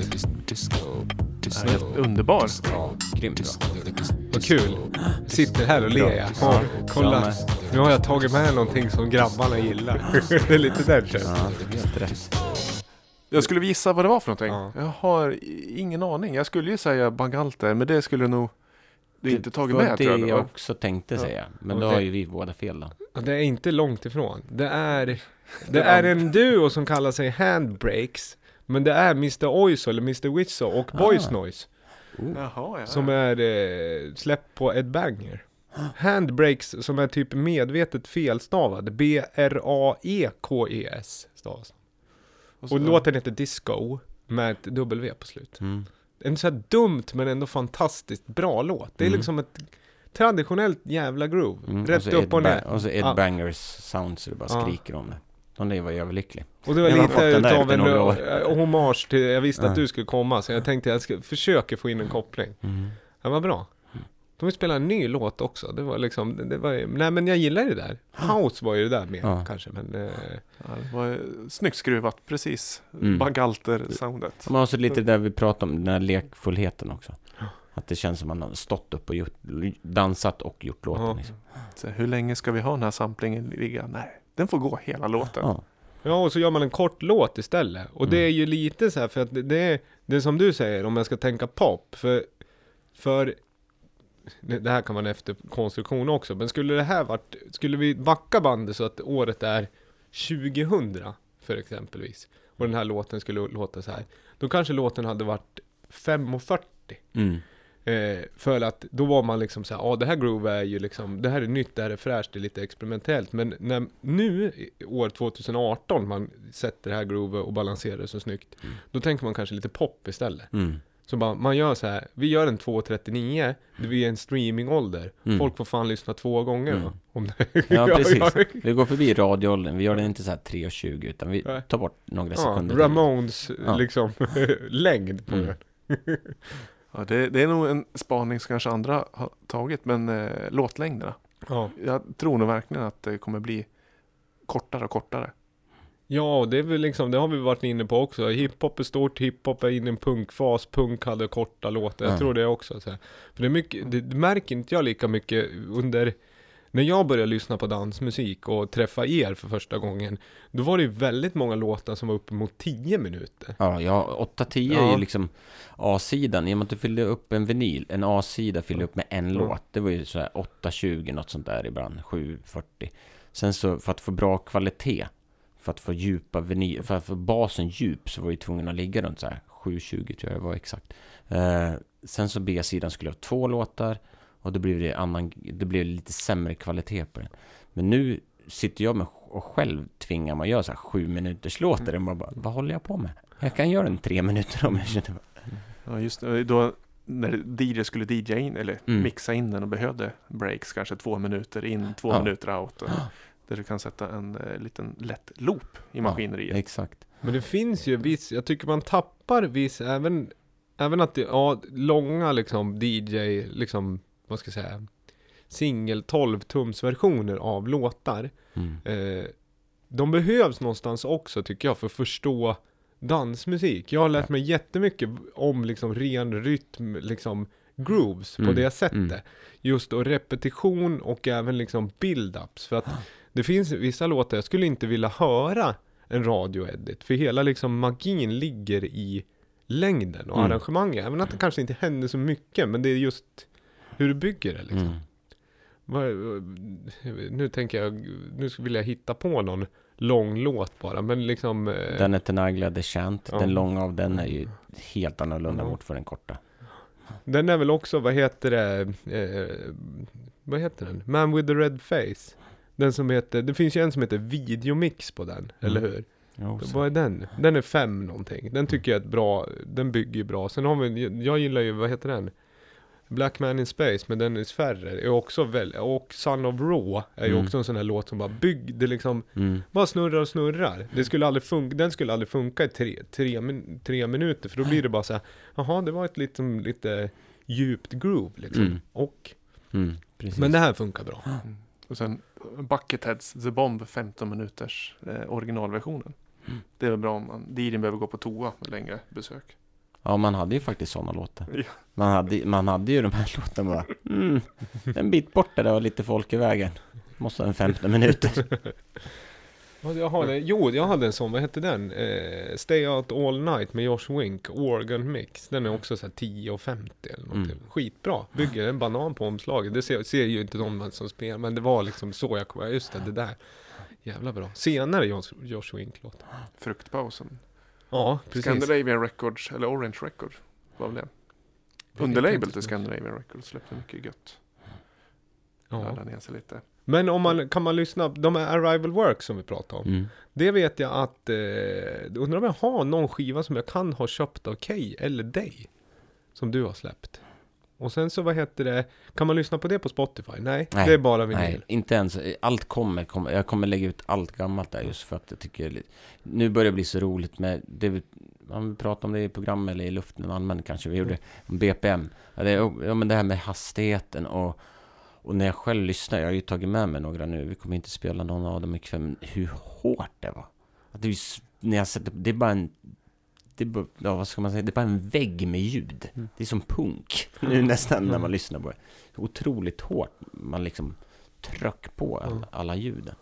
Ja, helt underbar. Ja, grymt bra. Vad kul. Sitter här och ler jag. Ja, kolla. jag. Nu har jag tagit med någonting som grabbarna gillar. det är lite den. Ja, helt rätt. Jag skulle gissa vad det var för någonting. Ja. Jag har ingen aning. Jag skulle ju säga Bangalter, men det skulle nog du inte tagit med det tror jag. jag va? också tänkte Ja. säga. Men Och då det- har ju vi båda fel då. Och Det är inte långt ifrån. Det är, det är en duo som kallar sig Handbrakes. Men det är Mr. Oizo eller Mr. Wizzo och Boys Ah. Noise. Jaha, ja. Som är eh, släppt på Ed Banger. Handbrakes som är typ medvetet felstavad. B-R-A-E-K-E-S stavas. Och Och låten heter Disco med ett W på slut. Mm. En så här dumt men ändå fantastiskt bra låt. Det är Mm. liksom ett traditionellt jävla groove. Mm. Rätt och upp och Ed ner. Och så Ed Ja. Bangers sound så det bara Ja. skriker om det. De lär ju överlycklig. Och det var lite utav en eh, hommage till, jag visste att du skulle komma så jag tänkte jag ska försöka få in en koppling. Mm. Det var bra. De vill spela en ny låt också. Det var liksom, det- det var nej men jag gillar det där. House var ju det där med Ja. kanske men eh, Ja, det var snyggt skruvat, precis. Mm. Bangalter-soundet. Men också lite där vi pratade om, den här lekfullheten också. Att det känns som man har stått upp och gjort, dansat och gjort låten. Ja. Liksom. Så hur länge ska vi ha den här samplingen ligga? Nej, den får gå hela låten. Ja. Ja, och så gör man en kort låt istället. Och det är ju lite så här för att det, det är, det är som du säger, om jag ska tänka pop. För, för det det här kan vara en efterkonstruktion också. Men skulle det här varit, skulle vi backa bandet så att året är 2000 för exempelvis. Och den här låten skulle låta så här. Då kanske låten hade varit 5.40. Mm. Eh, för att då var man liksom så här, ja det här groove är ju liksom, det här är nytt, det här är fräscht, det är lite experimentellt. Men när, nu, år 2018, man sätter det här groove och balanserar det så snyggt. Då tänker man kanske lite pop istället. Mm. Så bara, man gör så här, vi gör en 2.39, det blir en streamingålder. Mm. Folk får fan lyssna två gånger Mm. Om det. Ja, precis. Vi går förbi radioåldern, vi gör den inte så här 3.20 utan vi tar bort några ja, sekunder. Ramones Ja. liksom längd på Mm. den. Ja, det, det är nog en spaning som kanske andra har tagit, men eh, låtlängderna. Ja. Jag tror nog verkligen att det kommer bli kortare och kortare. Ja, det är väl liksom, det har vi varit inne på också. Hiphop är stort, hiphop är inne i en punkfas, punk hade korta låtar. Jag Ja. tror det också. Så här. För det, är mycket, det märker inte jag lika mycket under, när jag började lyssna på dansmusik och träffa er för första gången. Då var det ju väldigt många låtar som var uppemot 10 minuter. Ja, ja 8-10 är Ja. ju liksom A-sidan. I och med att du fyllde upp en vinyl, en A-sida fyllde upp med en Mm. låt. Det var ju sådär 8-20 något sånt där ibland, 7-40. Sen så för att få bra kvalitet, för att få djupa vinyl, för att få basen djup så var vi tvungna att ligga runt så här 7-20 tror jag det var exakt. Eh, sen så B-sidan skulle ha två låtar och då blev det annan, det blev lite sämre kvalitet på den. Men nu sitter jag med och själv tvingar mig att göra så här sju minuters låtar. Och man bara, vad håller jag på med? Jag kan göra en tre minuter om jag känner Ja, just det. Då när DJ skulle DJ in, eller Mm. mixa in den och behövde breaks, kanske två minuter in, två Ja. minuter out. Och, där du kan sätta en eh, liten lätt loop i maskineriet. Exakt. Men det finns ju viss, jag tycker man tappar viss, även, även att det, ja, långa liksom DJ, liksom, vad ska jag säga, singel 12 tums versioner av låtar. Mm. Eh, de behövs någonstans också tycker jag för att förstå dansmusik. Jag har lärt mig jättemycket om liksom ren rytm, liksom grooves på Mm, det sättet. mm. Just och repetition och även liksom build-ups. För att det finns vissa låtar, jag skulle inte vilja höra en radioedit. För hela liksom magin ligger i längden och Mm. arrangemanget. Även att det kanske inte händer så mycket, men det är just hur du bygger det liksom. Mm. Nu tänker jag, nu vill jag hitta på någon lång låt bara, men liksom... eh, Den är Tenaglia The Chant, Ja. den långa av den är ju helt annorlunda Ja. mot för den korta. Den är väl också, vad heter det, eh, vad heter den? Man with the red face. Den som heter, det finns ju en som heter Videomix på den, eller hur? Jo. Vad är den? Den är fem någonting. Den tycker jag är ett bra, den bygger ju bra. Sen har vi, jag gillar ju, vad heter den? Black Man in Space med Dennis Ferrer är också väl, och Son of Raw är ju Mm. också en sån här låt som bara byggde liksom Mm. Bara snurrar och snurrar. Det skulle aldrig funka, den skulle aldrig funka i tre, tre, min, tre minuter för då blir det bara så här, jaha det var ett liksom, lite djupt groove liksom. Mm. Och, Mm. Men det här funkar bra. Och sen Bucketheads The Bomb 15 minuters eh, originalversionen. Mm. Det är väl bra om man, DJn behöver gå på toa längre besök. Ja, man hade ju faktiskt sådana låtar. Ja. Man hade, man hade ju de här låtarna bara, mm, en bit bort där det var lite folk i vägen. Måste ha en 15 minuter. Ja, Jag hade, jo, jag hade en sån, vad hette den? Eh, Stay Out All Night med Josh Wink, Organ Mix. Den är också så här 10.50 eller någonting. Mm. Skitbra. Bygger en banan på omslaget. Det ser, ser ju inte de som spelar, men det var liksom så jag kom, just det, det där. Jävla bra. Senare Josh, Josh Wink-låt. Fruktpausen. Ja, precis. Scandinavian Records, eller Orange Records. Vad var det? vet Underlabel till Scandinavian Records släppte mycket gött. Ja. Ner sig lite. Men om man, kan man lyssna, de här Arrival Works som vi pratade om. Mm. Det vet jag att, eh, undrar om jag har någon skiva som jag kan ha köpt av Kay eller dig. Som du har släppt. Och sen så vad heter det, kan man lyssna på det på Spotify? Nej, Nej, det är bara vinyl. Nej, inte ens. Allt kommer, kommer. Jag kommer lägga ut allt gammalt där just för att jag tycker... Nu börjar det bli så roligt med... Det, vi- man pratar om det i program eller i luften allmänt kanske. Vi gjorde om BPM. Ja, det, ja, men det här med hastigheten och... Och när jag själv lyssnar, jag har ju tagit med mig några nu, vi kommer inte spela någon av dem ikväll, men hur hårt det var. Att det när jag sätter, det är bara en, det ja, vad ska man säga, det är bara en vägg med ljud. Mm. Det är som punk, nu nästan när man lyssnar på det. Otroligt hårt, man liksom tryck på alla, Mm. alla ljuden.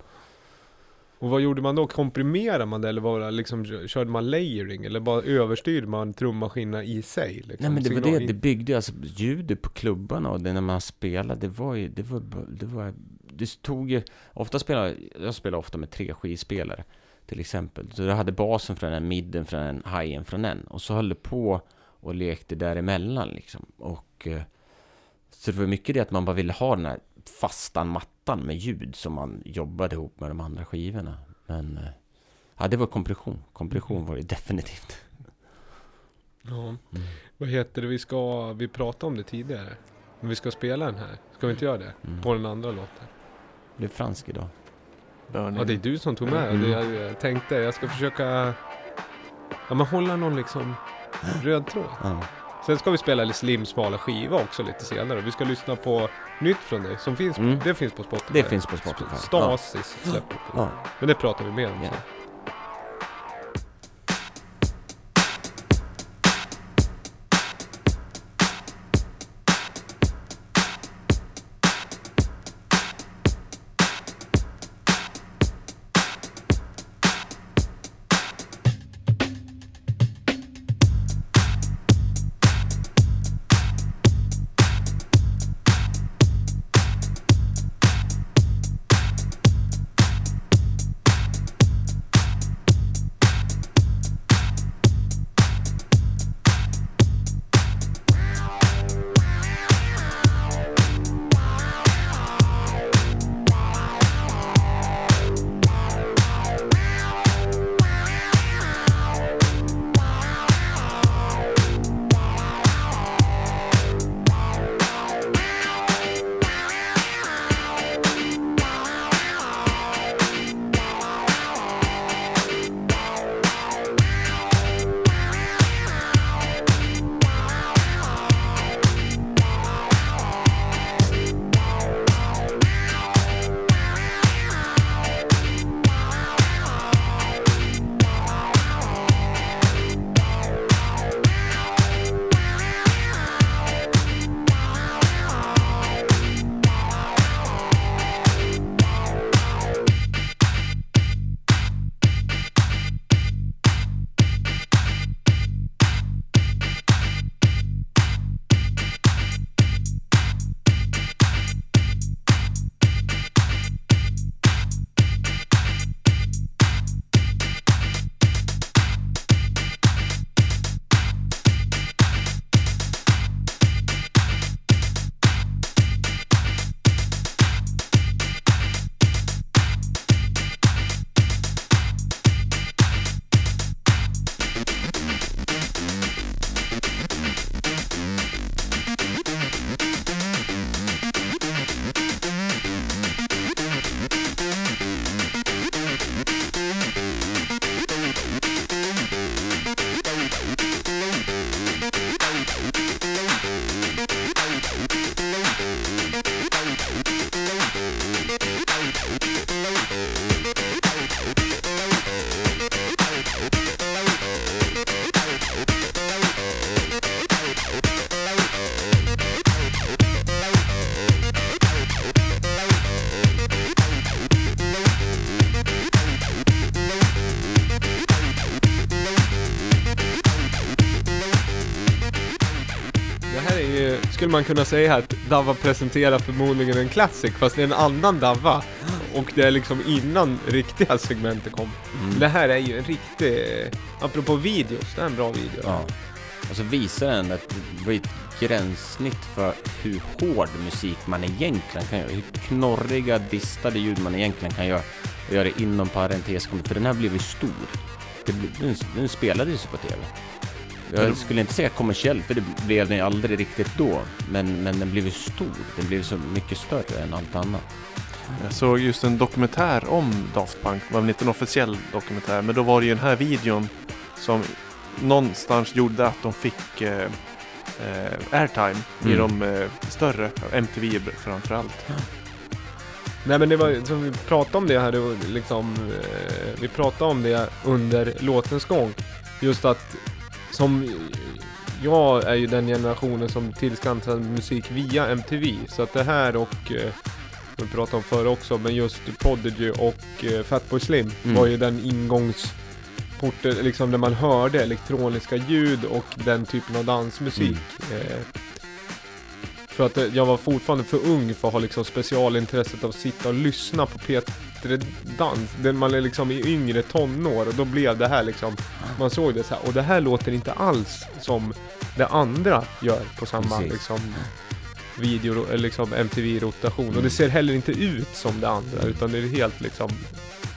Och vad gjorde man då? Komprimerade man det eller bara liksom, körde man layering? Eller bara överstyrde man trummaskinerna i sig? Liksom? Nej men det var Signal- det, det byggde alltså ljudet på klubbarna och det när man spelade, det var ju, det var, det var, det tog ju, ofta spelar, jag spelar ofta med tre skivspelare till exempel. Så jag hade basen från en, midden från en, highen från en. Och så höll det på och lekte däremellan liksom. Och eh, så det var mycket det att man bara ville ha den här fasta mattan med ljud som man jobbade ihop med de andra skivorna. Men eh, ja, det var kompression. Kompression var det definitivt. Ja. Vad heter det, vi ska, vi pratade om det tidigare. Men vi ska spela den här. Ska vi inte göra det? Mm. På den andra låten. Det blev fransk idag. Burning. Ja, det är du som tog med Mm. det. Jag, jag tänkte, jag ska försöka... Ja, men hålla någon liksom röd tråd. Ja. Sen ska vi spela lite slim smala skiva också lite senare. Vi ska lyssna på nytt från dig som finns, Mm. det finns på Spotify. Det finns på Spotify. Stasis släpper Ja. Ja. Men det pratar vi mer om Ja. sen. skulle man kunna säga att Davva presenterar förmodligen en classic fast det är en annan Davva. Och det är liksom innan riktiga segmentet kom. Mm. Det här är ju en riktig, apropå videos, det är en bra video. Ja. Och så visar den att det var ett gränssnitt för hur hård musik man egentligen kan göra. Hur knorriga, distade ljud man egentligen kan göra. Och göra det inom parentes. För den här blev ju stor. Det, den, den spelades ju på TV. Jag skulle inte säga kommersiell, för det blev den ju aldrig riktigt då. Men, men den blev ju stor. Den blev så mycket större än allt annat. Jag såg just en dokumentär om Daft Punk. Det var väl inte en officiell dokumentär. Men då var det ju den här videon som någonstans gjorde att de fick eh, eh, airtime i Mm. de eh, större, MTV framförallt. Nej men det var som vi pratade om det här, det var liksom, eh, vi pratade om det under låtens gång. Just att, som, jag är ju den generationen som tillskansade musik via MTV. Så att det här och, eh, vi pratade om förr också, men just Prodigy och eh, Fatboy Slim Mm. var ju den ingångsporten, liksom där man hörde elektroniska ljud och den typen av dansmusik. Eh, för att eh, jag var fortfarande för ung för att ha liksom specialintresset av att sitta och lyssna på P3-dans. Den man är liksom i yngre tonår och då blev det här liksom, man såg det så här. Och det här låter inte alls som det andra gör på samma Precis. liksom video, eller liksom MTV-rotation. Och det ser heller inte ut som det andra utan det är helt liksom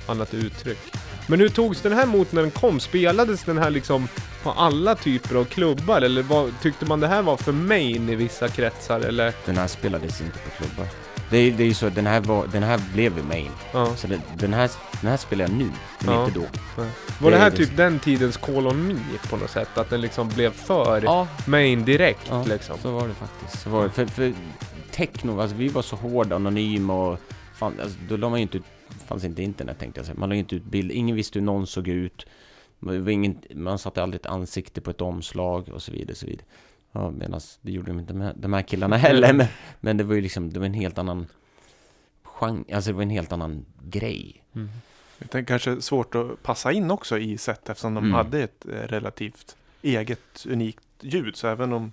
annat uttryck. Men hur togs den här emot när den kom? Spelades den här liksom på alla typer av klubbar? Eller vad, tyckte man det här var för main i vissa kretsar? Eller? Den här spelades inte på klubbar. Det är, det är ju så, den här, var, den här blev ju main. Ja. Så den, den, här, den här spelar jag nu, men Ja. inte då. Var det Det här är det. typ den tidens Call on Me på något sätt? Att den liksom blev för Ja, main direkt Ja. liksom? så var det faktiskt. Så var det. För, för techno, alltså vi var så hårda, anonyma och fan, alltså, då la man ju inte ut, fanns inte internet tänkte jag säga. Man la inte ut bild, ingen visste hur någon såg ut. Var ingen, man satte aldrig ett ansikte på ett omslag och så vidare. Så vidare. Ja, medan det gjorde de inte med de här killarna heller. Men, men det var ju liksom, det var en helt annan genre, alltså det var en helt annan grej. Mm. Jag tänker kanske svårt att passa in också i set eftersom de Mm. hade ett eh, relativt eget unikt ljud. Så även om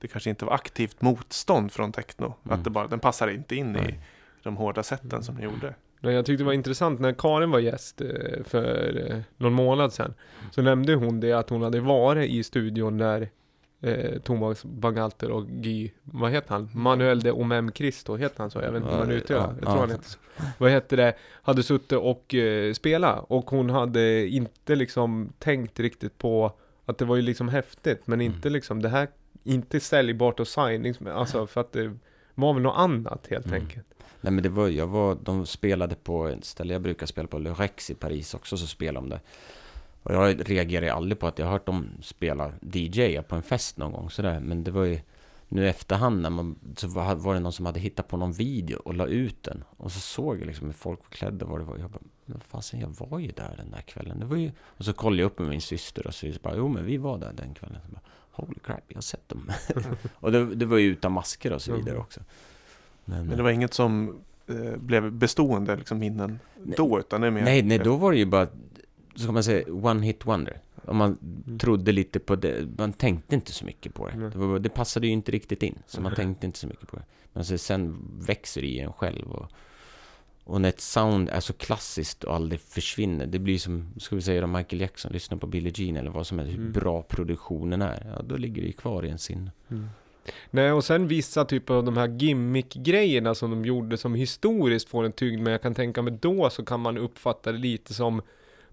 det kanske inte var aktivt motstånd från techno. Mm. Att det bara, den passar inte in i de hårda sätten som den gjorde. Jag tyckte det var intressant när Karin var gäst eh, för eh, någon månad sedan. Så nämnde hon det att hon hade varit i studion där eh, Thomas Bangalter och Guy, vad heter han? Manuel de Omem Cristo, heter han så? Jag vet inte man Ja, uttalar ja, Jag tror ja. han heter så. Vad heter det? Hade suttit och eh, spelat och hon hade inte liksom tänkt riktigt på att det var ju liksom häftigt men Mm. inte liksom det här, inte säljbart och signings, alltså för att det var väl något annat helt Mm. enkelt. Nej men det var, jag var, de spelade på ett ställe jag brukar spela på, Le Rex i Paris också, så spelade de det. Och jag reagerar aldrig på att jag har hört dem spela DJ på en fest någon gång sådär, men det var ju nu i efterhand när man, så var, det någon som hade hittat på någon video och la ut den. Och så såg jag liksom hur folk var klädda och vad det var. Jag bara, men fasen jag var ju där den där kvällen. Det var ju... Och så kollade jag upp med min syster och så bara, jo men vi var där den kvällen. Bara, Holy crap, jag har sett dem. och det, det var ju utan masker och så vidare också. Men, Men det var inget som eh, blev bestående liksom, minnen Nej. då. Utan det är mer, Nej, nej, då var det ju bara, så kan man säga, one hit wonder. Om man Mm. trodde lite på det, man tänkte inte så mycket på det. Nej. Det, var, det passade ju inte riktigt in, så man Nej. tänkte inte så mycket på det. Men så sen växer det i en själv och, och när ett sound är så klassiskt och aldrig försvinner, det blir som, ska vi säga då, Michael Jackson, lyssna på Billie Jean eller vad som helst, hur Mm. bra produktionen är, ja då ligger det ju kvar i en sinne. Nej, och sen vissa typer av de här gimmick-grejerna som de gjorde som historiskt får en tyngd, men jag kan tänka mig då så kan man uppfatta det lite som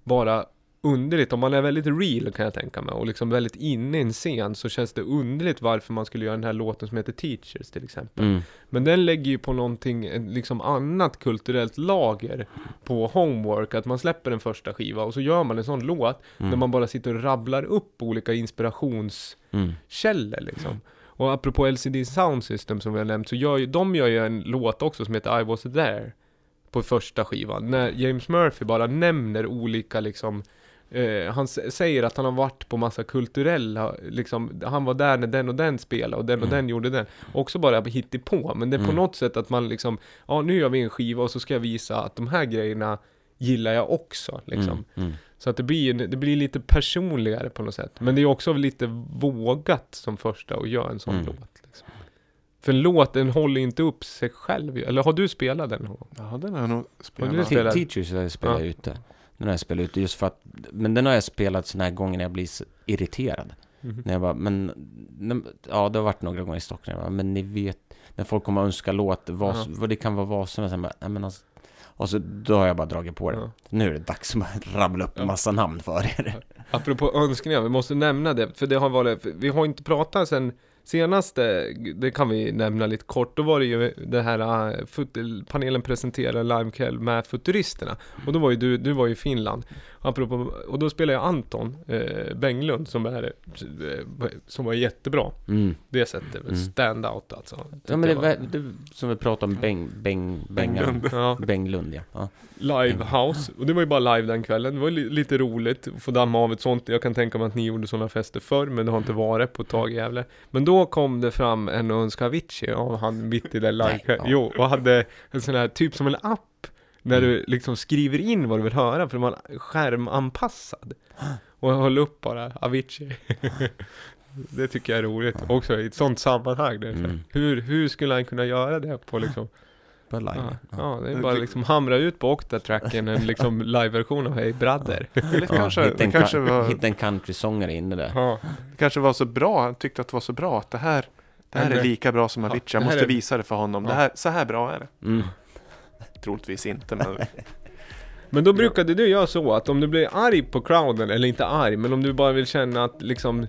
bara underligt. Om man är väldigt real kan jag tänka mig och liksom väldigt inne i en scen så känns det underligt varför man skulle göra den här låten som heter Teachers till exempel. Mm. Men den lägger ju på någonting, liksom annat kulturellt lager på Homework, att man släpper en första skiva och så gör man en sån låt Mm. där man bara sitter och rabblar upp olika inspirations Mm. liksom. Och apropå LCD Sound System som vi har nämnt, så gör ju, de gör ju en låt också som heter I was there på första skivan. När James Murphy bara nämner olika liksom eh, han säger att han har varit på massa kulturella, liksom, han var där när den och den spelade och den och Mm. den gjorde den. Också bara på men det är på Mm. något sätt att man liksom, ja nu gör vi en skiva och så ska jag visa att de här grejerna gillar jag också. Liksom. Mm. Mm. Så att det blir, det blir lite personligare på något sätt. Men det är också lite vågat som första att göra en sån Mm. låt. Liksom. För en låt, den håller inte upp sig själv. Eller har du spelat den någon gång? Ja, den har jag nog Har du spelat. det? spelar- Te- Teachers har jag spelat Ja. ute. Den har jag spelat ute just för att, men den har jag spelat såna här gånger när jag blir irriterad. Mhm. När jag bara, men, när- ja det har varit några gånger i Stockholm, jag bara, men ni vet, när folk kommer och önskar låt, vad, Ja. vad det kan vara vad som helst, men alltså, och så då har jag bara dragit på det. Ja. Nu är det dags att rabbla upp Ja. en massa namn för er. Apropå önskningar, vi måste nämna det, för det har varit, vi har inte pratat sen senaste, det kan vi nämna lite kort, då var det ju det här, äh, panelen presenterar livekväll med Futuristerna, och då var ju du, du var ju i Finland, apropå, och då spelade jag Anton eh, Benglund som är, eh, som var jättebra, Mm. det sättet, Mm. stand out alltså. Ja men det, var, det som vi pratade om, Beng, Beng, Bengan, ja, Benglund ja. ja. Livehouse, och det var ju bara live den kvällen, det var li- lite roligt att få damma av ett sånt, jag kan tänka mig att ni gjorde sådana fester förr, men det har inte varit på ett tag i Gävle. Men då kom det fram en och önskade Avicii, och han mitt i den live Nej, ja. Jo, och hade en sån här, typ som en app, när Mm. du liksom skriver in vad du vill höra, för den var skärmanpassad. Och höll upp bara, Avicii. det tycker jag är roligt, också i ett sånt sammanhang. Är här, Mm. hur, hur skulle han kunna göra det på liksom På live. Ja, Ja. ja, det är bara liksom hamra ut på Octatracken en liksom live-version av Hey Brother. Eller Ja, kanske, hitta det en, kanske, ka- var, hitta en countrysångare inne där. Ja, det kanske var så bra, han tyckte att det var så bra att det här, det här är lika bra som Ja, Avicii. Jag måste är- visa det för honom. Det Ja. här, så här bra är det. Mm. Troligtvis inte, men Men då brukade du göra så att om du blir arg på crowden, eller inte arg, men om du bara vill känna att liksom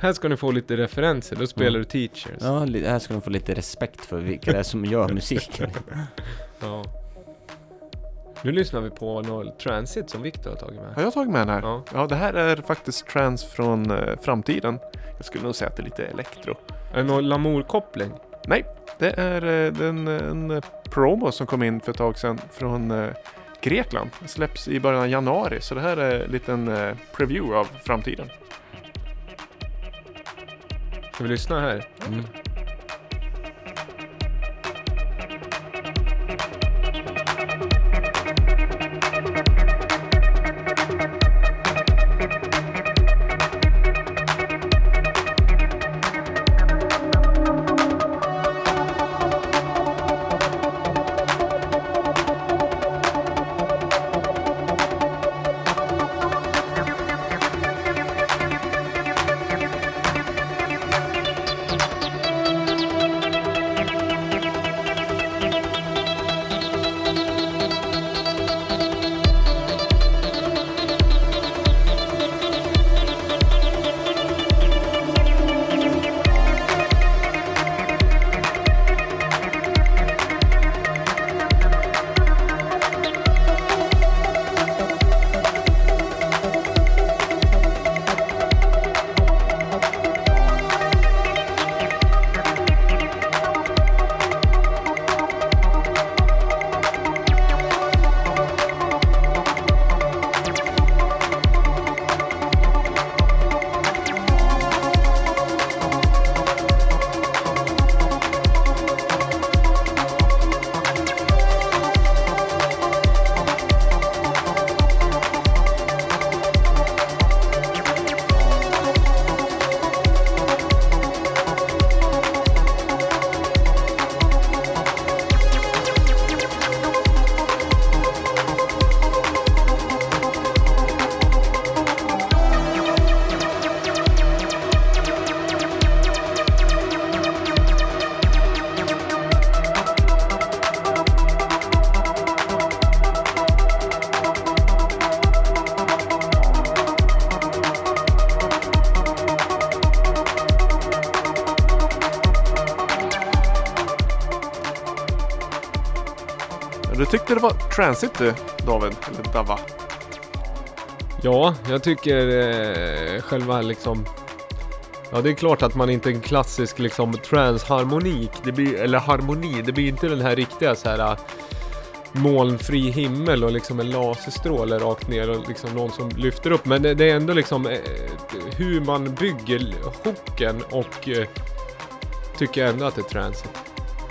här ska ni få lite referenser, då spelar Mm. du Teachers. Ja, här ska de få lite respekt för vilka det är som gör musiken. Ja. Nu lyssnar vi på något transit som Victor har tagit med. har jag tagit med den här? Ja. Ja, det här är faktiskt trans från eh, framtiden. Jag skulle nog säga att det är lite elektro. Är det någon Lamour-koppling? Nej, det är eh, den, en promo som kom in för ett tag sedan från eh, Grekland. Det släpps i början av januari, så det här är en liten eh, preview av framtiden. Ska vi lyssna här? Mm. Du tyckte det var transit du, David? Eller Dava? Ja, jag tycker eh, själva liksom Ja det är klart att man inte är en klassisk liksom transharmonik, det blir, eller harmoni, det blir inte den här riktiga så här eh, molnfri himmel och liksom en laserstråle rakt ner och liksom någon som lyfter upp. Men det, det är ändå liksom eh, hur man bygger hooken och eh, tycker jag ändå att det är transit.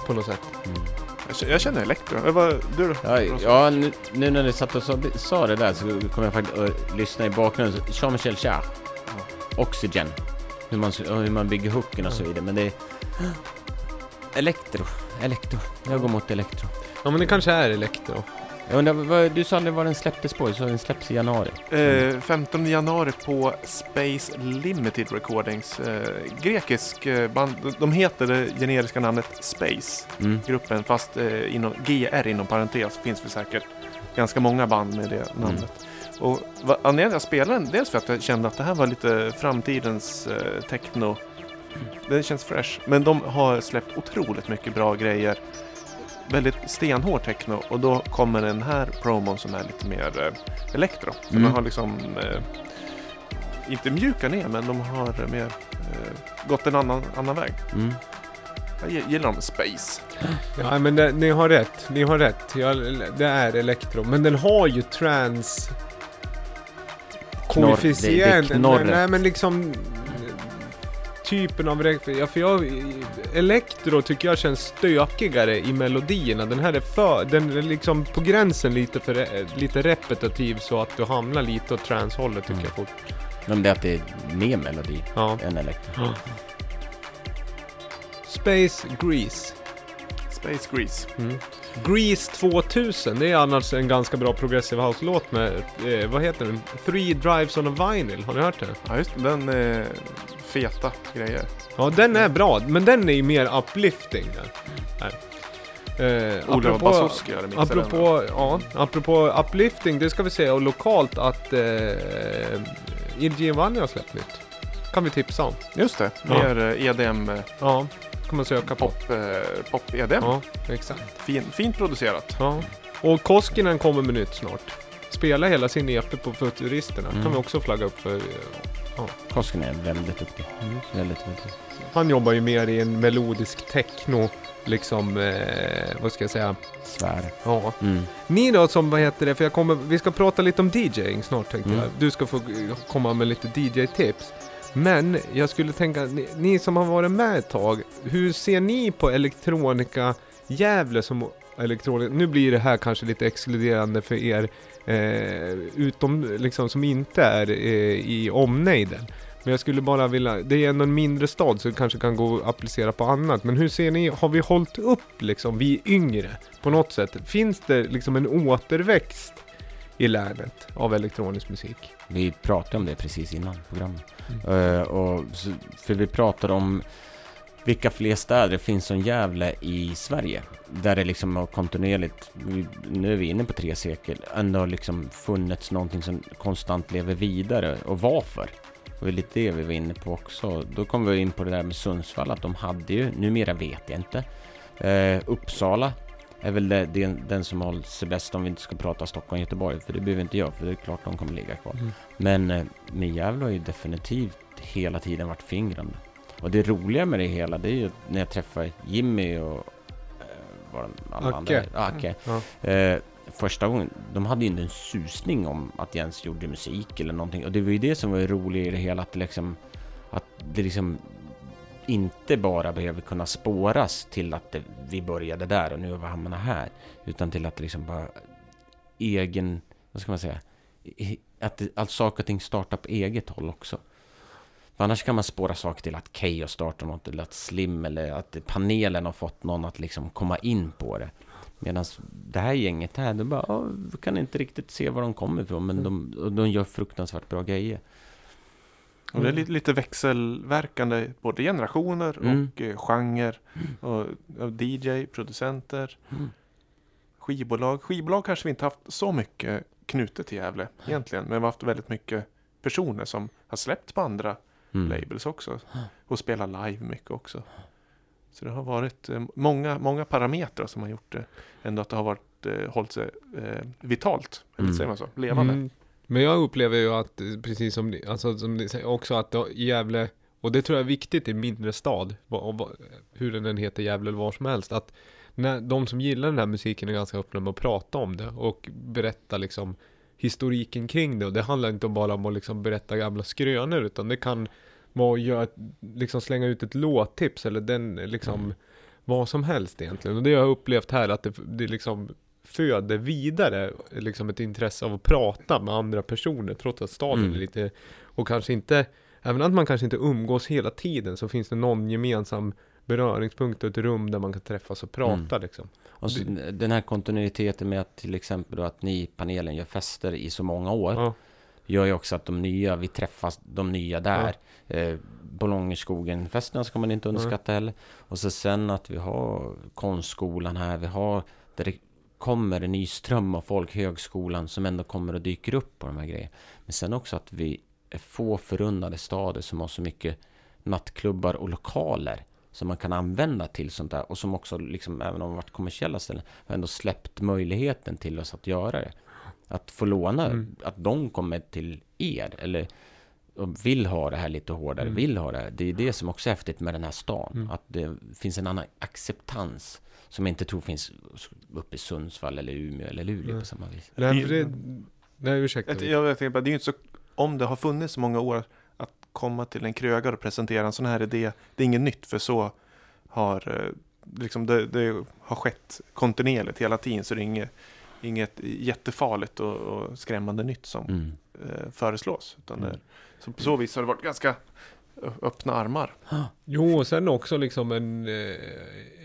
På något sätt. Mm. Jag känner, elektro. Jag var, du då? Ja, ja nu, nu när du satt och sa, sa det där så kom jag faktiskt att lyssna i bakgrunden. Jean-Michel Jarre. Oxygen. Hur man, hur man bygger hooken och så vidare. Men det... elektro. Elektro. Jag går mot elektro. Ja men det kanske är elektro. Jag undrar, vad, du sa aldrig var den släpptes på, så den släpps i januari. Eh, 15 januari på Space Limited Recordings. Eh, grekisk eh, band. De heter det generiska namnet Space. Mm. Gruppen fast eh, inom, GR inom parentes finns det säkert ganska många band med det namnet. Och vad- anledningen till att jag spelade den, dels för att jag kände att det här var lite framtidens eh, techno. Det känns fresh. Men de har släppt otroligt mycket bra grejer. Väldigt stenhård techno och då kommer den här promon som är lite mer eh, elektro. Så Mm. de har liksom eh, inte mjukat ner men de har mer eh, gått en annan, annan väg. Mm. Jag gi- gillar dem Space. Ja men det, ni har rätt, ni har rätt. Ja, det är elektro. Men den har ju trans... Koefficient. Nej men liksom... Typen av... Ja, för jag... Elektro tycker jag känns stökigare i melodierna. Den här är för... Den är liksom på gränsen lite för... Lite repetitiv så att du hamnar lite åt transhållet tycker Mm. jag fort. Men det är att det är mer melodi Ja. än elektro. Ja. Space Grease. Space Grease. Mm. Grease 2000, det är annars en ganska bra progressive house-låt med, eh, vad heter den? Three Drives on a Vinyl, har ni hört den? Ja just den är feta grejer. Ja, den är bra, men den är ju mer uplifting den. Här. Eh, Ola apropå, Basoski hade mixat den. apropå, ja, apropå uplifting, det ska vi säga, och lokalt att eh, Il Giovanni har släppt nytt. Kan vi tipsa om. Just det, Ja. mer eh, EDM, eh, Ja, kan man söka på. pop, eh, pop EDM. Ja, exakt. Fin, fint producerat. Ja. Och Koskinen kommer med nytt snart. Spela hela sin EP på Futuristerna. Mm. kan vi också flagga upp för. Koskinen är väldigt duktig. Mm. Väldigt, väldigt. Han jobbar ju mer i en melodisk techno, liksom, eh, vad ska jag säga? Svär. Ja. Mm. Ni då som, vad heter det, för jag kommer, vi ska prata lite om DJing snart tänkte Mm. jag. Du ska få eh, komma med lite DJ-tips. Men jag skulle tänka, ni, ni som har varit med ett tag, hur ser ni på elektronika Gävle som elektronika? Nu blir det här kanske lite exkluderande för er, eh, utom liksom som inte är eh, i omnejden. Men jag skulle bara vilja, det är ändå en mindre stad så det kanske kan gå att applicera på annat. Men hur ser ni, har vi hållit upp liksom, vi yngre på något sätt? Finns det liksom en återväxt i länet av elektronisk musik? Vi pratade om det precis innan programmet. Mm. Eh, och, för vi pratade om vilka fler städer finns som Gävle i Sverige. Där det liksom har kontinuerligt, nu är vi inne på tre sekel, ändå har liksom funnits någonting som konstant lever vidare. Och varför? Och det är lite det vi var inne på också. Då kom vi in på det där med Sundsvall, att de hade ju, numera vet jag inte. Eh, Uppsala är väl det, den som håller sig bäst om vi inte ska prata Stockholm Göteborg. För det behöver inte jag, för det är klart de kommer ligga kvar. Mm. Men eh, med Gävle har ju definitivt hela tiden varit fingrande. Och det roliga med det hela, det är ju när jag träffar Jimmy och eh, de- alla Acke. andra Acke. Ja. Eh, första gången, de hade ju inte en susning om att Jens gjorde musik eller någonting. Och det var ju det som var roligt i det hela, att liksom, att det liksom inte bara behöver kunna spåras till att det, vi började där och nu har vi hamnat här. Utan till att liksom bara egen, vad ska man säga, att, att saker och ting startar på eget håll också. För annars kan man spåra saker till att Keyyo startar något eller att Slim eller att panelen har fått någon att liksom komma in på det. Medan det här gänget här, de bara, "Ja, vi kan inte riktigt se var de kommer ifrån men de, och de gör fruktansvärt bra grejer. Och det är lite, lite växelverkande både generationer Mm. och eh, genre. Och, och DJ, producenter, Mm. skivbolag. Skivbolag kanske vi inte haft så mycket knutet till Gävle egentligen. Men vi har haft väldigt mycket personer som har släppt på andra Mm. labels också. Och spelar live mycket också. Så det har varit eh, många, många parametrar som har gjort det. Ändå att det har varit, eh, hållit sig eh, vitalt. Eller Mm. säger man så? Levande. Mm. Men jag upplever ju att, eh, precis som alltså, som ni säger, också att Gävle, och det tror jag är viktigt i mindre stad, hur den än heter Gävle eller var som helst, att när de som gillar den här musiken är ganska öppna med att prata om det och berätta liksom historiken kring det. Och det handlar inte bara om att liksom berätta gamla skrönor, utan det kan vara att göra, liksom slänga ut ett låttips eller den liksom Mm. vad som helst egentligen. Och det har jag upplevt här att det, det liksom föder vidare liksom ett intresse av att prata med andra personer trots att staden Mm. är lite och kanske inte Även att man kanske inte umgås hela tiden så finns det någon gemensam beröringspunkt och ett rum där man kan träffas och prata liksom. Och så den här kontinuiteten med att till exempel då att ni i panelen gör fester i så många år. Ja, Gör ju också att de nya, vi träffas de nya där. Eh, Bolongerskogen-festerna ska man inte underskatta heller. Och så sen att vi har konstskolan här. Vi har där det kommer en ny ström av folk, högskolan, som ändå kommer och dyker upp på de här grejerna. Men sen också att vi är få förunnade stader som har så mycket nattklubbar och lokaler som man kan använda till sånt där och som också, liksom, även om de varit kommersiella ställen, har ändå släppt möjligheten till oss att göra det. Att få låna, Mm. att de kommer till er eller vill ha det här lite hårdare, Mm. vill ha det här. Det är det som också är häftigt med den här stan. Mm. Att det finns en annan acceptans som jag inte tror finns uppe i Sundsvall eller Umeå eller Luleå Nej. på samma vis. Nej, Det- för det, nej ursäkta. Jag, jag, jag tänker bara, det är ju inte så, om det har funnits så många år att komma till en krögare och presentera en sån här idé, det är inget nytt för så har eh, liksom det, det har skett kontinuerligt hela tiden så det är inget, inget jättefarligt och, och skrämmande nytt som Mm. eh, föreslås. Utan det, Mm. så på så vis har det varit ganska öppna armar. Jo, och sen också liksom en, eh,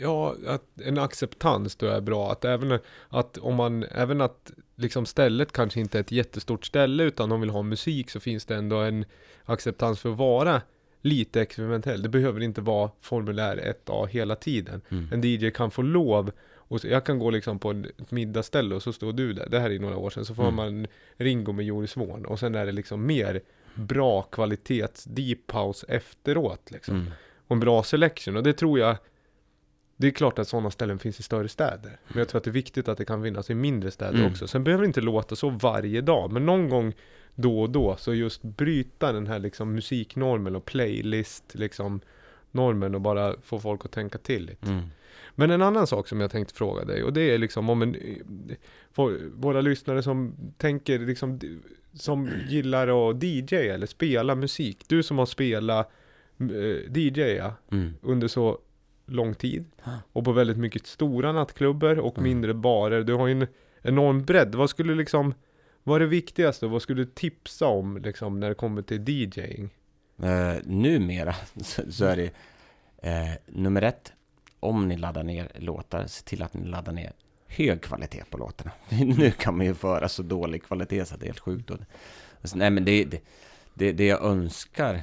ja, att en acceptans då är bra. Att även att om man, även att liksom stället kanske inte är ett jättestort ställe utan de vill ha musik så finns det ändå en acceptans för att vara lite experimentell. Det behöver inte vara formulär 1A hela tiden. Mm. En DJ kan få lov och så, jag kan gå liksom på ett middagsställe och så står du där, det här är några år sedan, så får Mm. man Ringo med Joris Vorn och sen är det liksom mer bra kvalitets deep house efteråt liksom Mm. och en bra selection. Och det tror jag, det är klart att sådana ställen finns i större städer. Men jag tror att det är viktigt att det kan finnas i mindre städer Mm. också. Sen behöver det inte låta så varje dag, men någon gång då och då, så just bryta den här liksom musiknormen och playlist liksom normen och bara få folk att tänka till lite. Mm. Men en annan sak som jag tänkte fråga dig och det är liksom om en vår- våra lyssnare som tänker liksom som gillar att DJ eller spela musik. Du som har spelat eh, DJ ja, Mm. under så lång tid och på väldigt mycket stora nattklubbar och Mm. mindre barer. Du har ju en enorm bredd. Vad skulle liksom vad är det viktigaste vad skulle du tipsa om liksom när det kommer till DJing? Eh, numera så, så är det eh, nummer ett, om ni laddar ner låtar, se till att ni laddar ner hög kvalitet på låtarna. nu kan man ju föra så dålig kvalitet så att det är helt sjukt. Alltså, nej men det, det, det, det jag önskar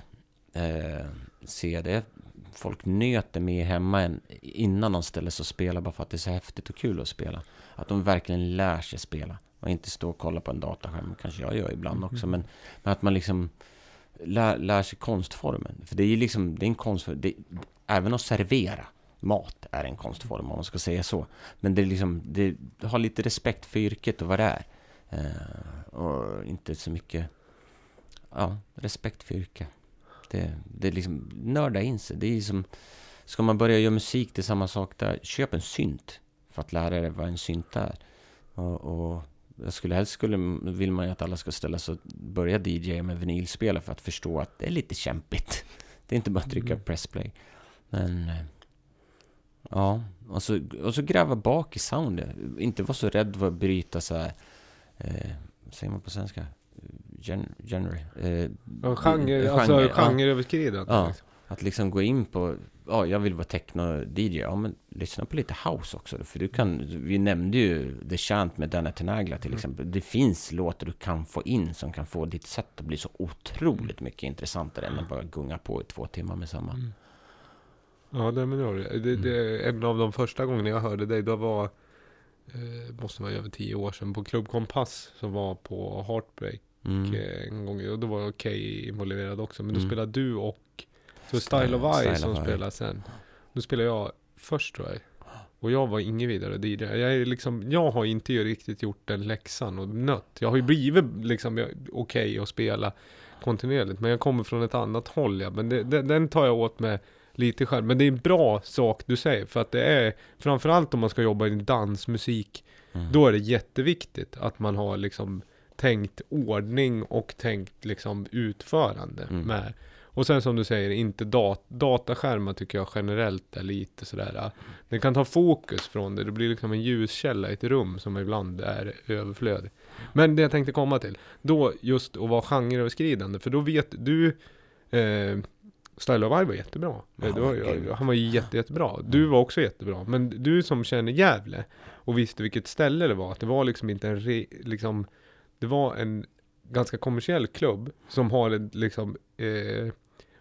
eh, se det är folk nöter mer hemma än innan de ställer sig och spelar bara för att det är så häftigt och kul att spela. Att de verkligen lär sig spela och inte stå och kolla på en dataskärm. Kanske jag gör ibland också, men, men att man liksom lär, lär sig konstformen. För det är ju liksom, det är en konstform. Det, även att servera mat är en konstform om man ska säga så. Men det är liksom, det, har lite respekt för yrket och vad det är. Eh, och inte så mycket, ja, respekt för yrket. Det, det är liksom, nörda in sig. Det är som, ska man börja göra musik, det är samma sak där. Köp en synt för att lära dig vad en synt är. Och, och jag skulle helst skulle, vill man ju att alla ska ställa sig och börja DJ med vinylspelare för att förstå att det är lite kämpigt. Det är inte bara att trycka Mm. pressplay. Men eh, ja, och så, och så gräva bak i soundet. Inte vara så rädd för att bryta så här, eh, vad säger man på svenska? Gen, genre. Eh, Ja, genre, genre, alltså ja. genreöverskridande. Ja. liksom. Att liksom gå in på, ja jag vill vara techno-DJ, ja men lyssna på lite house också. För du kan, vi nämnde ju The Chant med Dana Tenagla till Mm. exempel. Det finns låtar du kan få in som kan få ditt sätt att bli så otroligt mycket intressantare än att bara gunga på i två timmar med samma. Mm. Ja, det, men det, har du. det, det En av de första gångerna jag hörde dig, då var, eh, måste vara över tio år sedan, på Club Kompass som var på Heartbreak Mm. eh, en gång. Och då var Okej involverad också. Men då Mm. spelade du och så Style of Eye som spelade sen. Då spelade jag först tror jag. Och jag var ingen vidare DJ. Jag, är liksom, jag har inte ju riktigt gjort den läxan och nött. Jag har ju blivit liksom okej att spela kontinuerligt. Men jag kommer från ett annat håll. Ja. Men det, det, den tar jag åt med lite själv. Men det är en bra sak du säger. För att det är, framförallt om man ska jobba i dansmusik. Mm. Då är det jätteviktigt att man har liksom tänkt ordning och tänkt liksom utförande Mm. med. Och sen som du säger, inte dat dataskärmar tycker jag generellt är lite sådär. äh, Den kan ta fokus från det. Det blir liksom en ljuskälla i ett rum som ibland är överflödig. Men det jag tänkte komma till, då just att vara genreöverskridande. För då vet du, eh, Style of I var jättebra. Ja, det var, han var ju jätte, jättebra. Du var också jättebra. Men du som känner Gävle och visste vilket ställe det var. Att det var liksom inte en re, liksom, Det var en ganska kommersiell klubb som har ett liksom eh,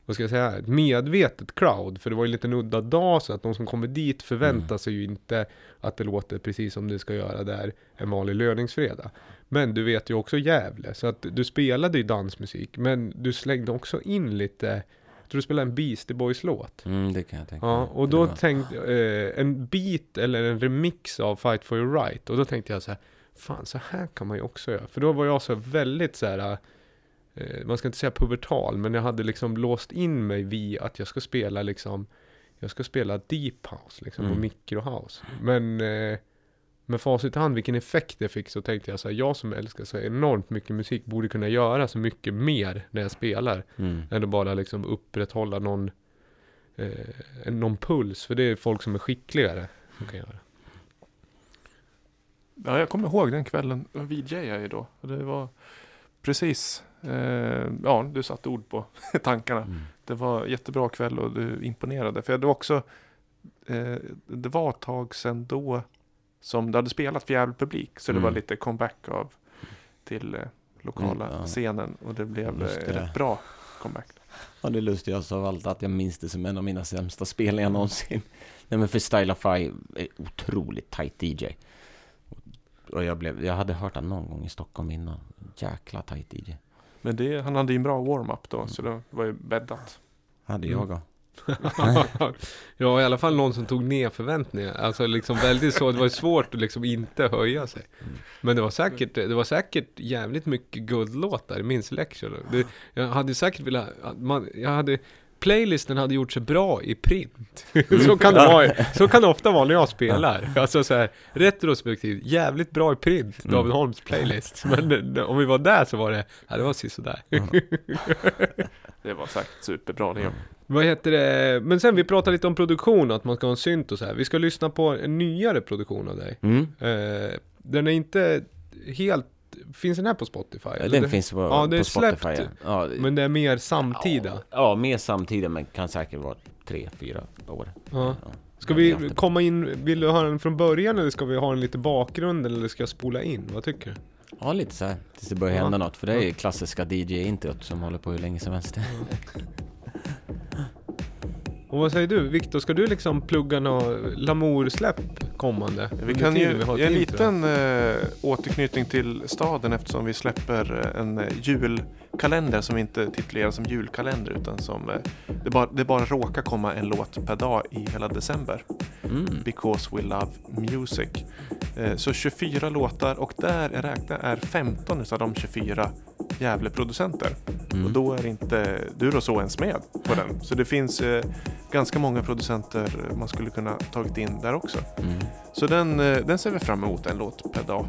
vad ska jag säga, ett medvetet crowd. För det var ju lite en udda dag så att de som kommer dit förväntar Mm. sig ju inte att det låter precis som det ska göra där en vanlig löningsfredag. Men du vet ju också Gävle, så att du spelade ju dansmusik, men du slängde också in lite, tror du spelade en Beastie Boys-låt. Mm, det kan jag tänka Ja, och då var- tänkte eh, en beat eller en remix av Fight for your right. Och då tänkte jag så här, fan så här kan man ju också göra. För då var jag så väldigt så här, eh, man ska inte säga pubertal, men jag hade liksom låst in mig vid att jag ska spela liksom, jag ska spela deep house liksom, och Mm. microhouse. Men eh, med facit i hand, vilken effekt det fick, så tänkte jag så här, jag som älskar så enormt mycket musik borde kunna göra så mycket mer när jag spelar Mm. än att bara liksom upprätthålla någon, eh, någon puls. För det är folk som är skickligare som kan göra. Ja, jag kommer ihåg den kvällen. Jag VJade ju då. Det var precis, eh, ja, du satte ord på tankarna. Mm. Det var jättebra kväll och du imponerade. För det var också, eh, det var ett tag sedan då som du hade spelat för jävla publik. Så det Mm. var lite comeback av till eh, lokala Mm, ja. scenen. Och det blev eh, där. ett bra comeback. Ja, det lustigaste av allt att jag minns det som en av mina sämsta spelningar någonsin. Nej men för Stylify är otroligt tight DJ. Och jag, blev, jag hade hört han någon gång i Stockholm innan. Jäkla tight DJ. Men det, han hade ju en bra warm-up då. Så det var ju bäddat. Hade Mm. jag också. ja, i alla fall någon som tog ner förväntningar. Alltså liksom väldigt så, det var svårt att liksom inte höja sig. Men det var säkert, det var säkert jävligt mycket guldlåtar i min selection. Det, jag hade säkert velat, att man, jag hade, playlisten hade gjort sig bra i print. så, kan det vara, så kan det ofta vara när jag spelar. Alltså så här, retrospektivt, jävligt bra i print, David Holms playlist. Men eh, om vi var där så var det, ja det var sisådär. Det var säkert superbra det. Vad heter det? Men sen vi pratade lite om produktion, att man ska ha en synt och så här. Vi ska lyssna på en nyare produktion av dig. Mm. Eh, den är inte helt, finns den här på Spotify? Ja, den det, finns på, ja, det på Spotify. släppt. Ja. Ja, Men det är mer samtida. Ja, ja, mer samtida men kan säkert vara tre, fyra år. Ja. Ska vi komma in, vill du höra den från början eller ska vi ha en lite bakgrund eller ska jag spola in? Vad tycker du? Ja, lite så här tills det börjar Ja. hända något. För det är ju klassiska DJ-introt som håller på hur länge som helst. Och vad säger du? Viktor, ska du liksom plugga något Lamour-släpp kommande? Vi kan ju vi har en liten eh, återknytning till staden eftersom vi släpper eh, en eh, julkalender som inte tituleras som julkalender utan som eh, det, bara, det bara råkar komma en låt per dag i hela december. Mm. Because we love music. Eh, så 24 låtar och där jag räknar är 15 av de 24 Gävle-producenter. Mm. Och då är inte du och så ens med på den. Så det finns eh, ganska många producenter man skulle kunna tagit in där också. Mm. Så den, eh, den ser vi fram emot, en låt per dag.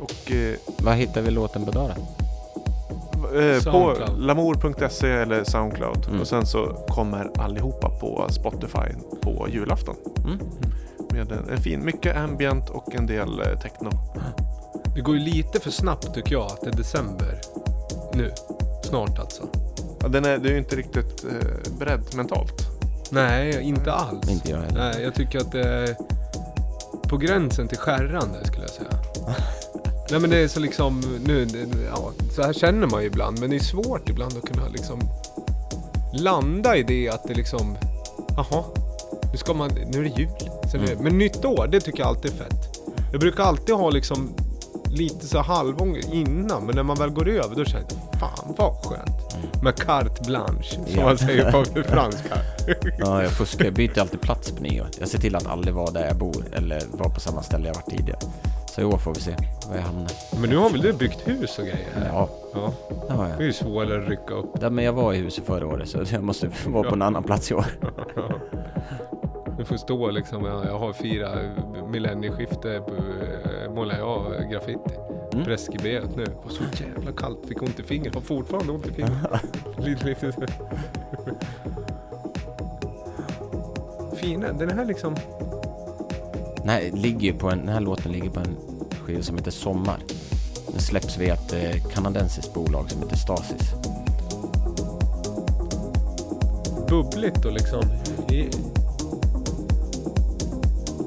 Och eh, Vad hittar vi låten på då? då? Eh, på lamour.se eller Soundcloud. Mm. Och sen så kommer allihopa på Spotify på julafton. Mm. Med en, en fin, mycket ambient och en del eh, techno. Det går ju lite för snabbt tycker jag att det är december. Nu. Snart alltså. Ja, den är, det är ju inte riktigt eh, beredd mentalt. Nej, inte alls. Inte jag heller. Nej, jag tycker att det är på gränsen till skärrande skulle jag säga. Nej men det är så liksom, nu, ja, så här känner man ju ibland, men det är svårt ibland att kunna liksom landa i det att det liksom, jaha, nu ska man, nu är det jul. Sen Mm. Men nytt år, det tycker jag alltid är fett. Jag brukar alltid ha liksom lite så halvånger innan, men när man väl går över då känner jag, fan vad skönt. Med carte blanche, som Ja. man säger på franska. Ja, jag fuskar. Jag byter alltid plats på nyår. Jag ser till att aldrig vara där jag bor eller vara på samma ställe jag varit tidigare. Så i år får vi se var jag hamnar. Men nu har väl du byggt hus och grejer? Ja, Ja, det har det är jag. ju svårare att rycka upp. Ja, men jag var i huset förra året så jag måste vara på en annan plats i år. Du får stå liksom, jag, jag har fyra millennieskifte, eh, målar jag graffiti. Mm. Preskriberat nu. Det var så jävla kallt, fick ont i fingret. Har fortfarande ont i fingret. lite, lite. så. Fina, den här liksom. Nej, ligger ju på en, den här låten ligger på en skiva som heter Sommar. Den släpps via ett eh, kanadensiskt bolag som heter Stasis. bubbligt och liksom... i-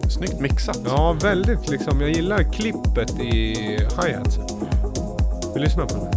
Snyggt mixat. Ja, väldigt liksom. Jag gillar klippet i hi-hatsen. Vi lyssnar på det.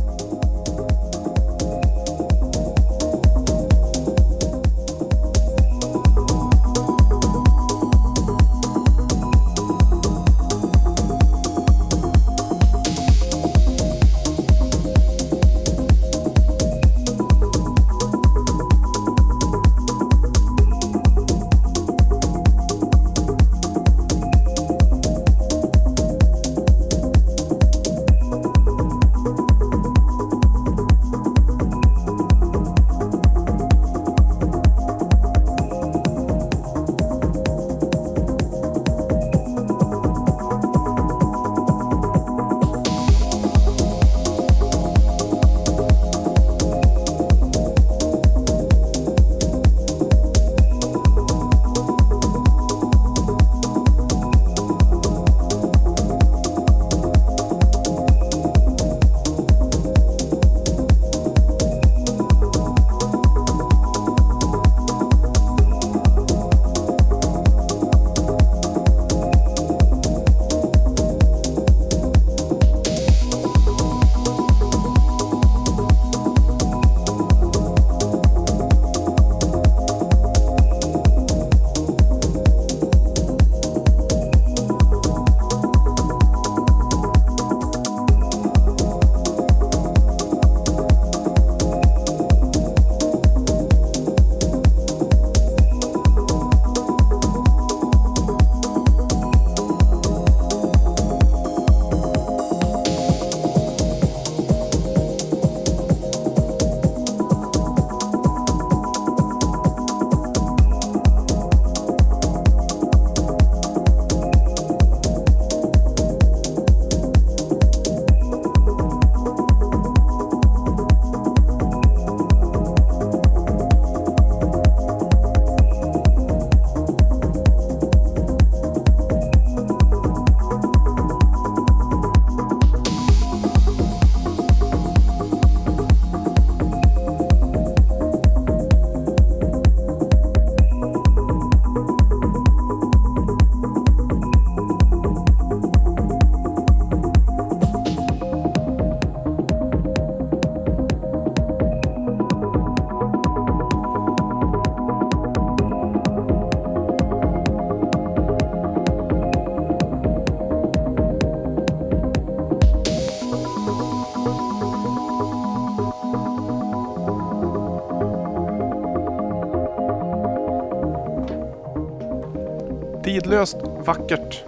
Vackert.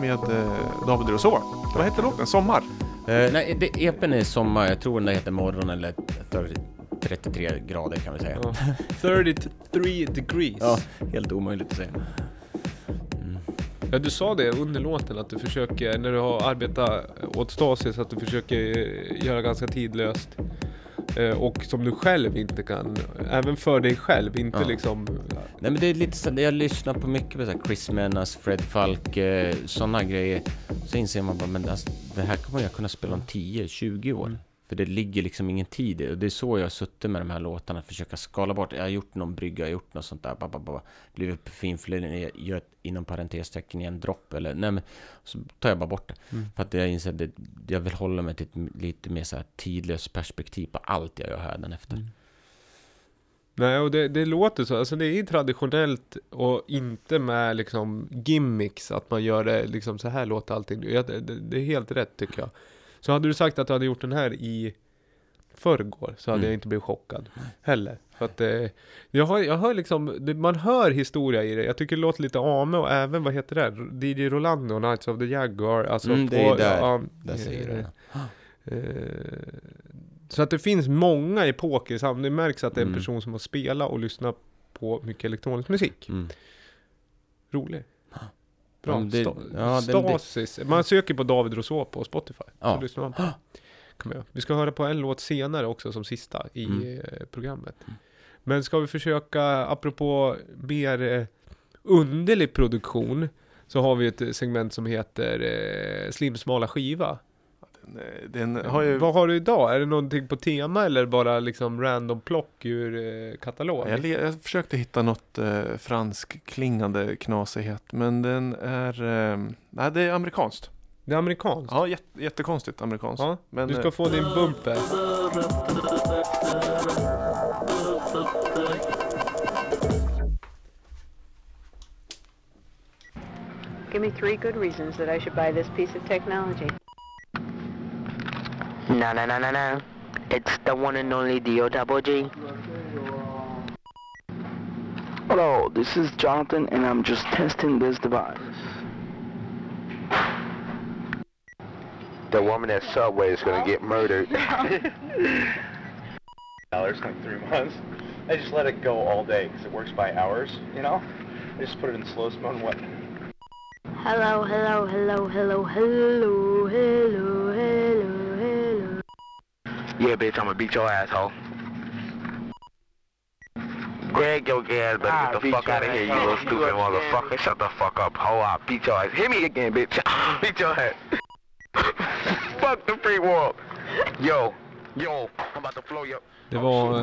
Med eh, David Rousseau. Vad heter låten? Sommar? Eh, nej, det, EPn är sommar. Jag tror den heter morgon eller 33 grader kan vi säga. Ja. 33 degrees. Ja, helt omöjligt att säga. Ja, du sa det under låten att du försöker, när du har arbetat åt Stasis, att du försöker eh, göra ganska tidlöst. Eh, Och som du själv inte kan, även för dig själv, inte Ja. liksom... Nej men det är lite så, jag lyssnar på mycket på så här Chris Menas, Fred Falk, eh, sådana grejer. Så inser man bara, men alltså, det här kommer jag kunna spela om 10-20 år. För det ligger liksom ingen tid i det. Och det är så jag har suttit med de här låtarna, försöka skala bort. Jag har gjort någon brygga, jag har gjort något sånt där, bara. blivit finflugen, gör ett, inom parentestecken i en dropp eller, nej men, så tar jag bara bort det. För att jag inser att jag vill hålla mig till ett lite mer så här tidlöst perspektiv på allt jag gör här efter. Nej, och det, det låter så. Alltså det är traditionellt och inte med liksom gimmicks, att man gör det liksom så här låter allting. Ja, det, det, är helt rätt tycker jag. Så hade du sagt att du hade gjort den här i förrgår så hade Mm. jag inte blivit chockad heller. För att eh, jag, har, jag hör liksom, det, man hör historia i det. Jag tycker det låter lite Ame och även, vad heter det? DJ Rolando, Knights of the Jaguar. Alltså Mm, det är där. ja, Där säger eh, det. Eh, Så att det finns många i samma. Det märks att det är en Mm. person som har spelat och lyssnat på mycket elektronisk musik. Mm. Rolig. Bra. det- Sta- ja, den- det- Stasis. Man söker på David Rousseau på Spotify. Ja. Så lyssnar man på. Vi ska höra på en låt senare också som sista i Mm. eh, programmet. Men ska vi försöka, apropå mer eh, underlig produktion, så har vi ett segment som heter eh, Slimsmala skiva. Eh, den har ju... Vad har du idag? Är det någonting på tema eller bara liksom random plock ur eh, katalog? Jag, jag försökte hitta något eh, fransk klingande knasighet, men den är... Eh, nej, det är amerikanskt. Det är amerikanskt? Ja, jätte, jättekonstigt amerikanskt. Ja, men, du eh, ska få din bumper. Give me three good reasons that I should buy this piece of technology. No, no, no, no, no. It's the one and only Dio Double G. Hello, this is Jonathan, and I'm just testing this device. The woman at Subway is gonna get murdered. dollars like three months. I just let it go all day because it works by hours, you know? I just put it in slow smoke and what? Hello, hello, hello, hello, hello, hello, hello, hello. Yeah, bitch, I'ma beat your asshole. Greg, your ass better Ah, get the fuck out of here, you little You stupid again. motherfucker. Shut the fuck up, hoe. I'll beat your ass. Hit me again, bitch. beat your ass. fuck the free world. Yo, yo, I'm about to flow your... Det var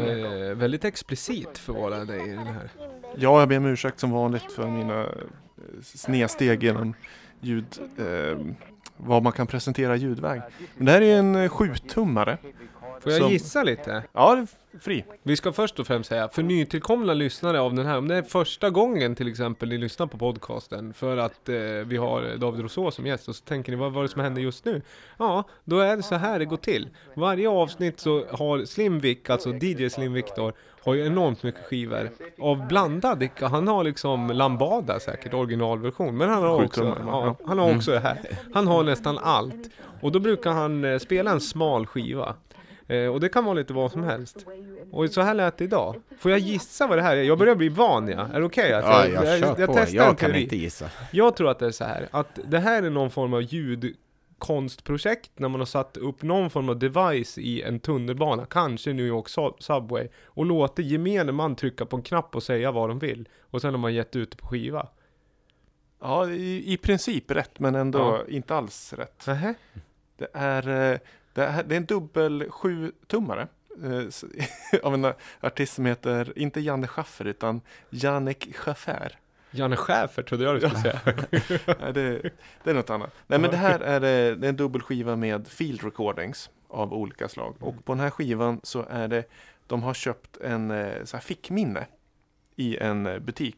eh, väldigt explicit för att vara dig i den här. Ja, jag ber om ursäkt som vanligt för mina eh, snedsteg genom ljud, eh, vad man kan presentera ljudväg. Men det här är en eh, sjutummare. Får jag Som- gissa lite? Ja, det är fri. Vi ska först och främst säga, för nytillkomna lyssnare av den här, om det är första gången till exempel ni lyssnar på podcasten för att eh, vi har David Rousseau som gäst och så tänker ni vad var det som hände just nu? Ja, då är det så här det går till. Varje avsnitt så har Slim Vic, alltså DJ Slim Victor, har ju enormt mycket skivor av blandad, han har liksom Lambada säkert, originalversion, men han har också, ja, ja. han har också det här. Han har nästan allt. Och då brukar han eh, spela en smal skiva. Eh, och det kan vara lite vad som helst. Och så här lät det idag. Får jag gissa vad det här är? Jag börjar bli van ja. Är det okej? att Ja, jag kör på. testar en Jag kan teori. inte gissa. Jag tror att det är så här, att det här är någon form av ljudkonstprojekt när man har satt upp någon form av device i en tunnelbana, kanske New York Sub- Subway, och låter gemene man trycka på en knapp och säga vad de vill. Och sen har man gett ut det på skiva. Ja, i, i princip rätt, men ändå Ja. inte alls rätt. Nähä? Det är, eh, det är, det är en dubbel sjutummare. eh, Av en artist som heter, inte Janne Schaffer, utan Jannik Schaffer. Janne Schäfer trodde jag du skulle säga. Nej, det, det är något annat. Nej, men det här är, eh, det är en dubbel skiva med field recordings av olika slag. Och på den här skivan så är det, de har köpt en eh, så här fickminne i en eh, butik,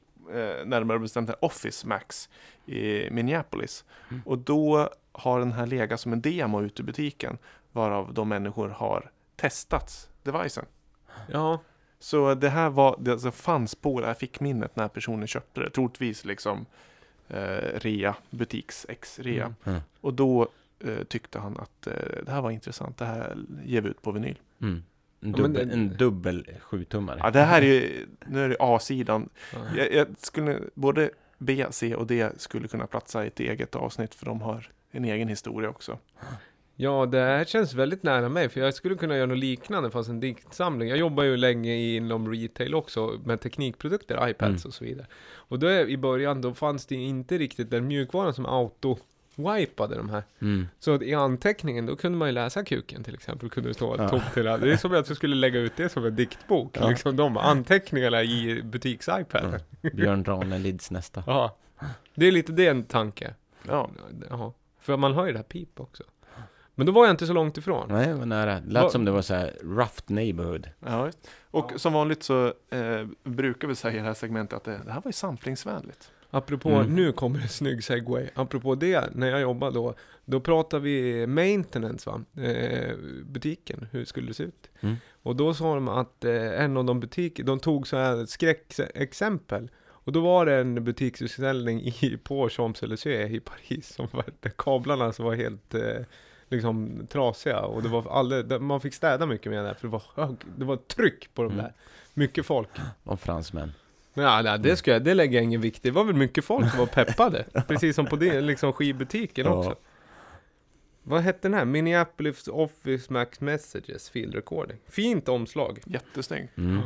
närmare bestämt här Office Max i Minneapolis. Och då har den här legat som en demo ute i butiken, varav de människor har testat devicen. Ja, Så det här var, det alltså fanns på det här fickminnet när personen köpte det. Troligtvis liksom eh, rea, butiks ex-rea. Mm. Mm. Och då eh, tyckte han att eh, det här var intressant, det här ger vi ut på vinyl. Mm. En, Ja, men dubbel, det- en dubbel sjutummare. Ja, det här är ju, nu är det A-sidan. Ja. Jag, jag skulle, både B, C och D skulle kunna platsa i ett eget avsnitt för de har en egen historia också. Ja, det här känns väldigt nära mig, för jag skulle kunna göra något liknande fast en diktsamling. Jag jobbar ju länge inom retail också med teknikprodukter, iPads Mm. och så vidare. Och då är, i början, då fanns det inte riktigt den mjukvaran som auto-wipade de här. Mm. Så att i anteckningen, då kunde man ju läsa kuken till exempel, kunde det stå Ja. tomt till det. Det är som att jag skulle lägga ut det som en diktbok, Ja. liksom de anteckningarna i butiks-iPad. Ja. Björn Ranelids nästa. Ja. Det är lite det en tanke. Ja, Ja. För man har ju det här pip också. Men då var jag inte så långt ifrån. Nej, det var nära. Lät Vad- som det var så här rough neighborhood. ja. Och som vanligt så eh, brukar vi säga i det här segmentet att det, det här var ju samplingsvänligt. Apropå, Mm. nu kommer en snygg segway. Apropå det, när jag jobbade då, då pratade vi maintenance va? Eh, butiken, hur skulle det se ut? Mm. Och då sa de att eh, en av de butiker, de tog så här skräckexempel. Och då var det en butiksutställning i, på Champs-Élysées i Paris, som var, där kablarna som var helt eh, liksom trasiga. Och det var alldeles, man fick städa mycket med det, för det var, hög, det var tryck på de Mm. där. Mycket folk. Och fransmän. Ja, nej, det, ska jag, det lägger jag ingen vikt. Det var väl mycket folk som var peppade. Precis som på det, liksom skivbutiken Ja. också. Vad hette den här? Minneapolis Office Max Messages Field Recording. Fint omslag. Jättesnygg. Mm.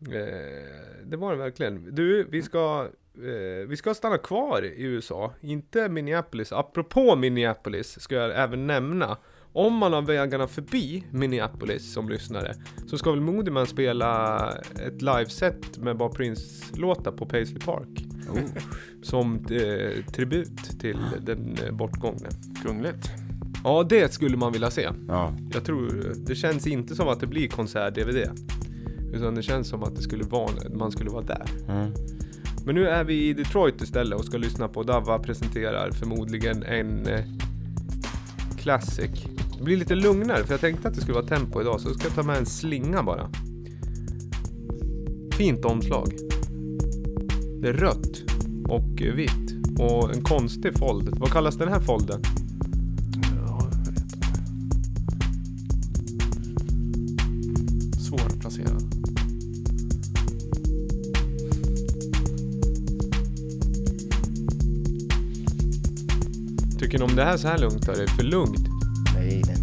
Eh, det var det verkligen. Du, vi ska, eh, vi ska stanna kvar i USA. Inte Minneapolis. Apropå Minneapolis ska jag även nämna om man har vägarna förbi Minneapolis som lyssnare så ska väl Moodman spela ett liveset med bara Prince-låtar på Paisley Park. Oh. Som eh, tribut till den eh, bortgångne. Kungligt. Ja, det skulle man vilja se. Ja. Jag tror, det känns inte som att det blir konsert-DVD. Utan det känns som att det skulle vara, man skulle vara där. Mm. Men nu är vi i Detroit istället och ska lyssna på Dava presenterar förmodligen en eh, classic. Det blir lite lugnare för jag tänkte att det skulle vara tempo idag så jag ska ta med en slinga bara. Fint omslag. Det är rött och vitt och en konstig fold. Vad kallas den här folden? Svårplacerad. Tycker ni om det här så här lugnt? Då? Är det för lugnt? Nej, nej,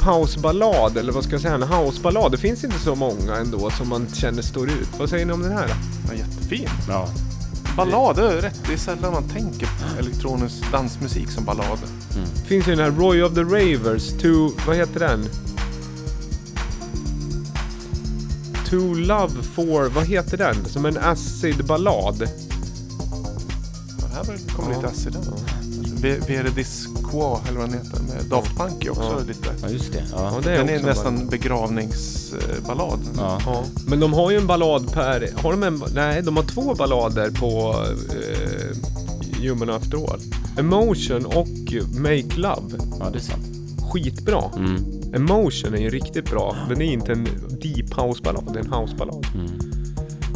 En deep house-ballad, eller vad ska jag säga, en house-ballad. Det finns inte så många ändå som man känner står ut. Vad säger ni om den här? Ja, jättefin. Ja. Ballad, det är rätt. Det är sällan man tänker på elektronisk dansmusik som ballad. Finns ju den här Roy of the Ravers, to, vad heter den? To Love For, vad heter den? Som en acid-ballad. Ja, det här kommer Ja. lite acid. V- Vere Disquo, eller vad den heter, Daft Punk är också Ja. lite. ja, just det. Ja. Ja, det är Den är nästan ballad. begravningsballad. Ja. Ja, men de har ju en ballad per... Har de en... Nej, de har två ballader på eh, Human After All. Emotion och Make Love. ja, det är sant. Skitbra. Mm. Emotion är ju riktigt bra. Den är inte en deep house-ballad, det är en house-ballad. Mm.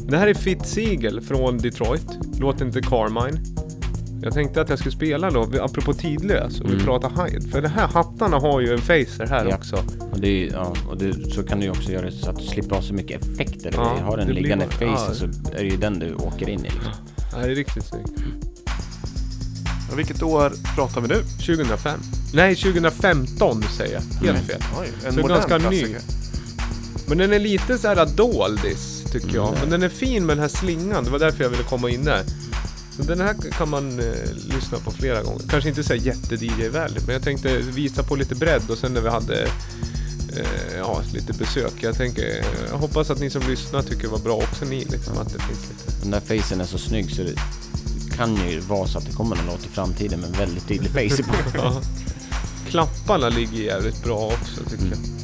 Det här är Fitzsiegel från Detroit. Låter inte Carmine. Jag tänkte att jag skulle spela då, apropå tidlös, och vi Mm. pratar Hyde. För de här hattarna har ju en facer här Ja. också. Och, det, är- ja, och det, så kan du ju också göra så att du slipper ha så mycket effekter. Ja, Ja, har den det blir liggande bara- face ja. så är det ju den du åker in i. Liksom. Det här är riktigt snyggt. Och vilket år pratar vi nu? 2005. Nej, 2015 säger jag. Helt Mm. fel. Oj, en Så modern ganska ny. klassiker. Men den är lite så här doldis, tycker jag. Mm. Men den är fin med den här slingan. Det var därför jag ville komma in där. Så den här kan man eh, lyssna på flera gånger. Kanske inte så jätte-DJ-vänligt, men jag tänkte visa på lite bredd och sen när vi hade eh, ja, lite besök. Jag tänker, jag hoppas att ni som lyssnar tycker det var bra också ni, liksom att det finns lite. Den där facen är så snygg så det kan ju vara så att det kommer en låt i framtiden med en väldigt tydlig face på. Ja. Klapparna ligger jävligt bra också tycker jag. Mm.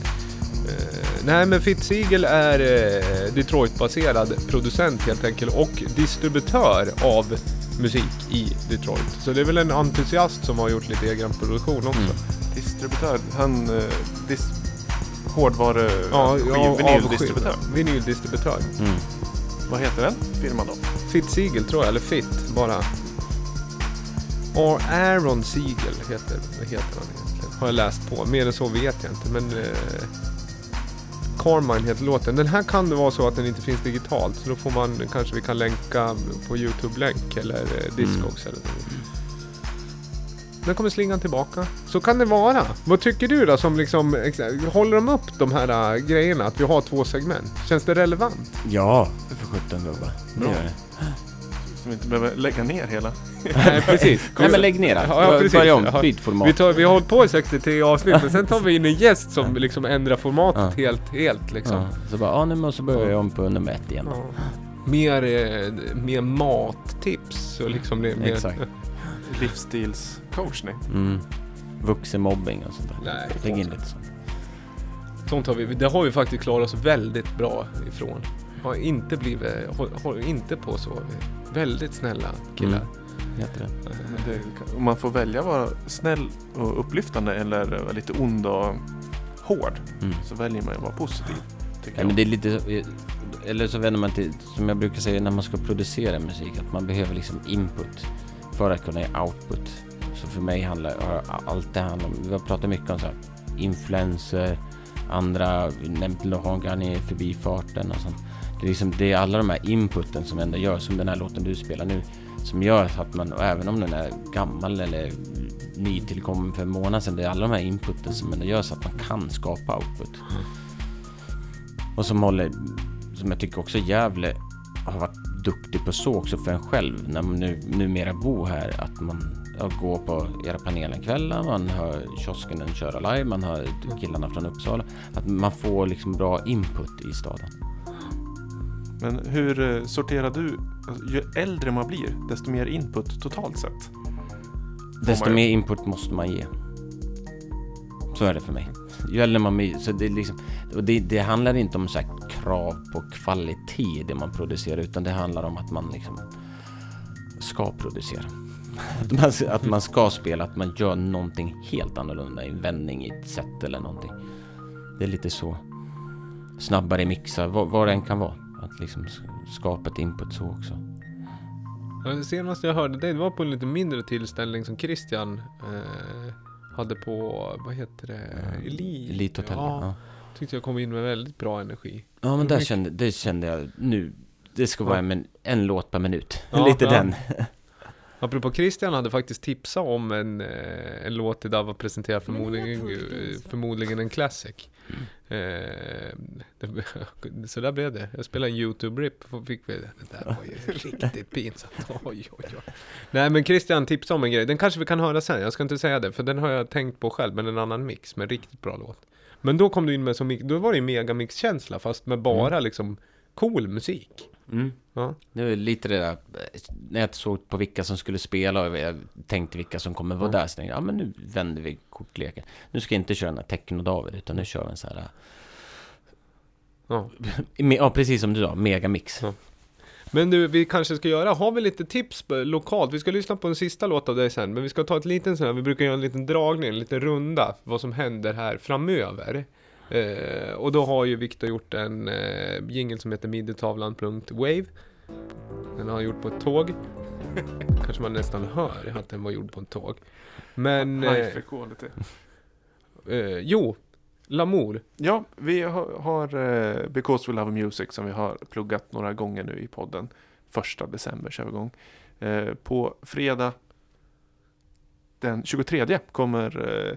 Eh, nej men Fitzsiegel är eh, Detroit-baserad producent helt enkelt och distributör av musik i Detroit. Så det är väl en entusiast som har gjort lite egen produktion också. Mm. Distributör. Han... Uh, dis, hårdvare... Ja, ja, vinyldistributör. av- Vinyldistributör. Mm. Vad heter den firman då? Fitzsiegel tror jag, eller Fitt bara. Och Aaron Siegel heter, heter han egentligen. Har jag läst på. Mer än så vet jag inte. Men eh, Carmine heter låten. Den här kan det vara så att den inte finns digitalt. Så då får man, kanske vi kan länka på Youtube-länk eller eh, Discogs eller något. Den kommer slingan tillbaka. Så kan det vara. Vad tycker du då som liksom, håller de upp de här äh, grejerna? Att vi har två segment? Känns det relevant? Ja, för sjutton gubbar. Det gör det. Så vi inte behöver lägga ner hela. Nej precis. Nej men lägg ner det. Ja, ja, precis. Börja om, byt format. Vi, tar, vi har hållit på i 63 avsnitt men sen tar vi in en gäst som liksom ändrar formatet Ja. helt, helt liksom. Ja, så bara, ja nu måste börja om på nummer ett igen. Ja. Mer, eh, mer mattips och liksom mer... mer Exakt. Livsstilscoachning. Mm. Vuxenmobbing och sånt där. Nej, Lägg in lite sånt. sånt har vi, det har vi faktiskt klarat oss väldigt bra ifrån. Har inte blivit, har inte på så. Väldigt snälla killar. Mm. Det. Om man får välja vara snäll och upplyftande eller lite ond och hård Mm. så väljer man att vara positiv. Ja, jag. men det är lite, eller så vänder man till, som jag brukar säga när man ska producera musik, att man behöver liksom input för att kunna ge output. Så för mig handlar allt det handlar om, vi har pratat mycket om så här, influenser, andra, nämnt Lohan i förbifarten och sånt. Det är, liksom, det är alla de här inputen som ändå gör, som den här låten du spelar nu, som gör att man, även om den är gammal eller nytillkommen för en månad sedan, det är alla de här inputen som ändå gör så att man kan skapa output. Och som håller, som jag tycker också Gävle har varit duktig på så också för en själv när man nu, numera bor här att man ja, går på era panelenkvällar, man hör kiosken köra live, man hör killarna från Uppsala. Att man får liksom bra input i staden. Men hur eh, sorterar du? Alltså, ju äldre man blir, desto mer input totalt sett. Desto mer input måste man ge. Så är det för mig. Ju äldre man blir, så det, är liksom, och det, det handlar inte om så här krav på kvalitet i det man producerar, utan det handlar om att man liksom ska producera. Att man, att man ska spela, att man gör någonting helt annorlunda, en vändning i ett sätt eller någonting. Det är lite så. Snabbare mixar, vad, vad det än kan vara. Att liksom skapa ett input så också. Ja, det senaste jag hörde det var på en lite mindre tillställning som Christian eh, hade på, vad heter det, Elite. Elite Hotel, Ja, ja. Tyckte jag kom in med väldigt bra energi. Ja men där Mycket- kände, det kände jag nu. Det ska vara Ja. en, en låt per minut. Ja, Lite ja. den. Apropå Christian hade faktiskt tipsat om en, eh, en låt idag var presenterad förmodligen, eh, förmodligen en classic. Mm. Eh, så där blev det. Jag spelade en YouTube-rip fick vi det. Det där var ju riktigt pinsamt. Oj, oj, oj. Nej men Christian tipsade om en grej. Den kanske vi kan höra sen. Jag ska inte säga det för den har jag tänkt på själv. Men en annan mix med riktigt bra låt. Men då kom du in med så mycket, då var det ju megamix-känsla fast med bara liksom cool musik. Mm. Ja. Det var lite det där, när jag såg på vilka som skulle spela och jag tänkte vilka som kommer vara där. Så tänkte jag, ja men nu vänder vi kortleken. Nu ska jag inte köra den här Techno-David, utan nu kör vi en sån här... Ja. Ja, precis som du sa, megamix. Ja. Men du, vi kanske ska göra, har vi lite tips lokalt? Vi ska lyssna på en sista låt av dig sen, men vi ska ta ett liten sån här, vi brukar göra en liten dragning, en liten runda, vad som händer här framöver. Eh, och då har ju Viktor gjort en eh, jingle som heter midjetavlan.wave. Den har han gjort på ett tåg. Kanske man nästan hör att den var gjord på ett tåg. Men... Eh, eh, jo, Lamour. Ja, vi har, har eh, Because We Love Music som vi har pluggat några gånger nu i podden. Första december kör vi igång. Eh, på fredag den 23 kommer eh,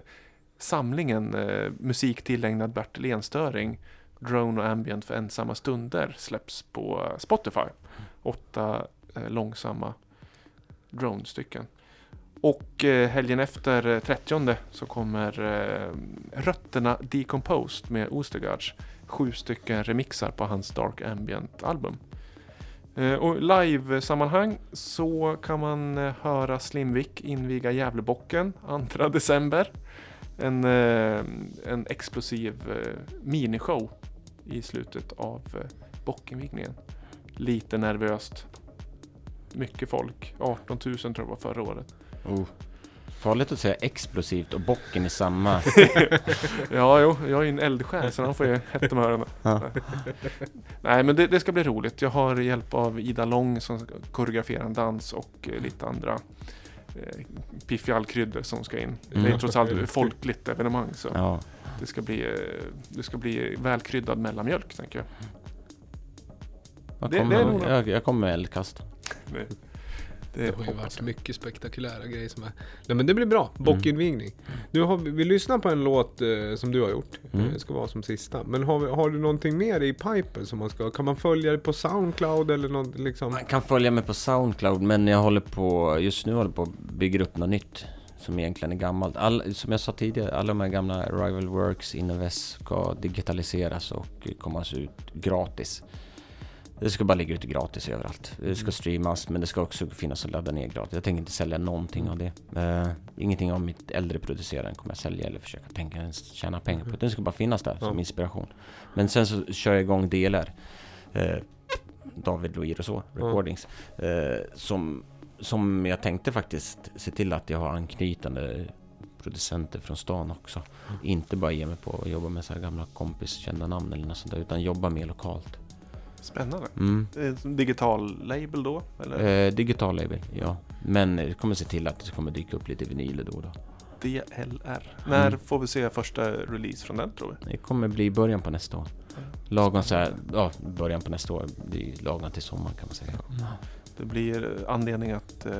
samlingen eh, musik tillägnad Bertil Enstöring Drone och Ambient för ensamma stunder släpps på Spotify. Åtta eh, långsamma drone-stycken. Och eh, helgen efter eh, 30 så kommer eh, Rötterna Decomposed med Ostergaards. Sju stycken remixar på hans Dark Ambient-album. Eh, och live-sammanhang så kan man eh, höra Slimvik inviga Gävlebocken 2 december. En, eh, en explosiv eh, minishow i slutet av eh, bockinvigningen. Lite nervöst. Mycket folk. 18 000 tror jag var förra året. Oh. Farligt att säga explosivt och bocken i samma... Ja, jo, jag är ju en eldsjäl så han får ju hett om öronen. Ja. Nej, men det, det ska bli roligt. Jag har hjälp av Ida Lång som ska koreografera en dans och lite andra eh, piffig som ska in. Det är Mm. trots allt ett folkligt evenemang så Ja. det ska bli, eh, det ska bli välkryddad mellanmjölk tänker jag. Jag Det- kommer, det är nog- jag, jag kommer med eldkast. Det, Det har ju varit jag. mycket spektakulära grejer som är. Nej men det blir bra. Bockinvigning. Du har, vi lyssnar på en låt eh, som du har gjort. Mm. Det ska vara som sista. Men har, vi, har du någonting mer i pipen som man ska? Kan man följa det på Soundcloud eller något liksom? Man kan följa mig på Soundcloud men jag håller på, just nu håller jag på att bygga upp något nytt. Som egentligen är gammalt. All, som jag sa tidigare, alla de här gamla Rival Works, Innovest ska digitaliseras och komma ut gratis. Det ska bara ligga ute gratis överallt. Det ska streamas men det ska också finnas att ladda ner gratis. Jag tänker inte sälja någonting av det. Uh, ingenting av mitt äldre producerande kommer jag sälja eller försöka tänka, tjäna pengar på. Det ska bara finnas där som Ja. inspiration. Men sen så kör jag igång delar. Eh, David Louis och så, recordings. Eh, som, som jag tänkte faktiskt se till att jag har anknytande producenter från stan också. Inte bara ge mig på att jobba med så här gamla kompiskända namn eller något sånt där, utan jobba mer lokalt. Spännande. Mm. Eh, som Digital label då? Eller? Eh, digital label, ja. Men jag kommer se till att det kommer dyka upp lite vinyler då och då. DLR. När Mm. får vi se första release från den tror vi? Det kommer bli början på nästa år. Lagom så här, ja, början på nästa år. Det är lagom till sommaren kan man säga. Det blir eh, anledning att eh,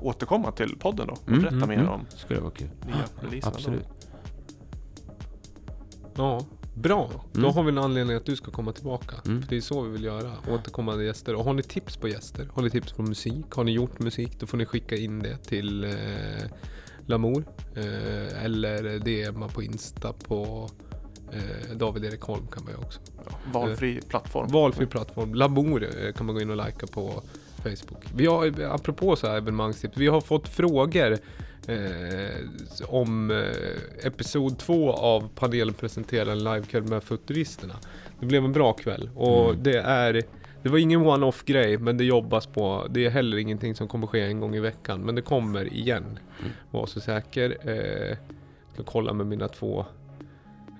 återkomma till podden då och Mm, berätta mm, mer mm. om Skulle vara kul. nya releaserna. Absolut. Ja, bra. Då Mm. har vi en anledning att du ska komma tillbaka. Mm. För det är så vi vill göra. Återkommande gäster. Och har ni tips på gäster? Har ni tips på musik? Har ni gjort musik? Då får ni skicka in det till eh, Lamour. Eh, eller DMa på Insta på eh, David Erik Holm kan man ju också. Ja, valfri plattform. Valfri plattform. Lamour eh, kan man gå in och likea på Facebook. Vi har, apropå så här evenemangstips, vi har fått frågor eh, om eh, episod två av panelen presenterar en livekväll med Futuristerna. Det blev en bra kväll och Mm. det är det var ingen one-off grej men det jobbas på. Det är heller ingenting som kommer ske en gång i veckan men det kommer igen. Mm. Var så säker. Eh, ska kolla med mina två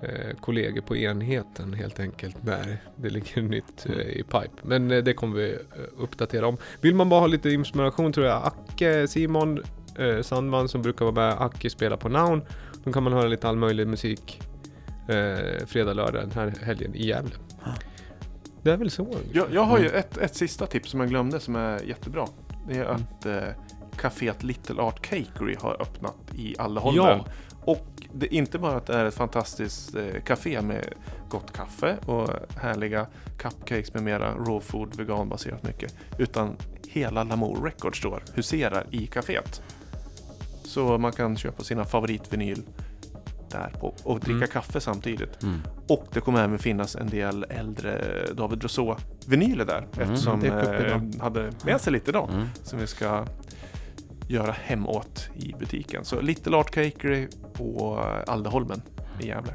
eh, kollegor på enheten helt enkelt när det ligger nytt eh, i pipe. Men eh, det kommer vi eh, uppdatera om. Vill man bara ha lite inspiration tror jag Acke, Simon eh, Sandman som brukar vara med, Acke spelar på Noun. Då kan man höra lite all möjlig musik eh, fredag, lördag den här helgen i Gävle. Det är väl så. Jag, jag har ju ett, ett sista tips som jag glömde som är jättebra. Det är att eh, kaféet Little Art Cakery har öppnat i Alleholmen. Ja. Och det är inte bara att det är ett fantastiskt eh, café med gott kaffe och härliga cupcakes med mera raw food, veganbaserat mycket. Utan hela Lamour Records Store huserar i kaféet. Så man kan köpa sina favoritvinyl där på och dricka Mm. kaffe samtidigt. Mm. Och det kommer även finnas en del äldre David Rousseau-vinyler där. Mm, eftersom upp eh, hade med sig lite idag. Mm. Som vi ska göra hemåt i butiken. Så Little Art Cakery på Aldeholmen i Gävle.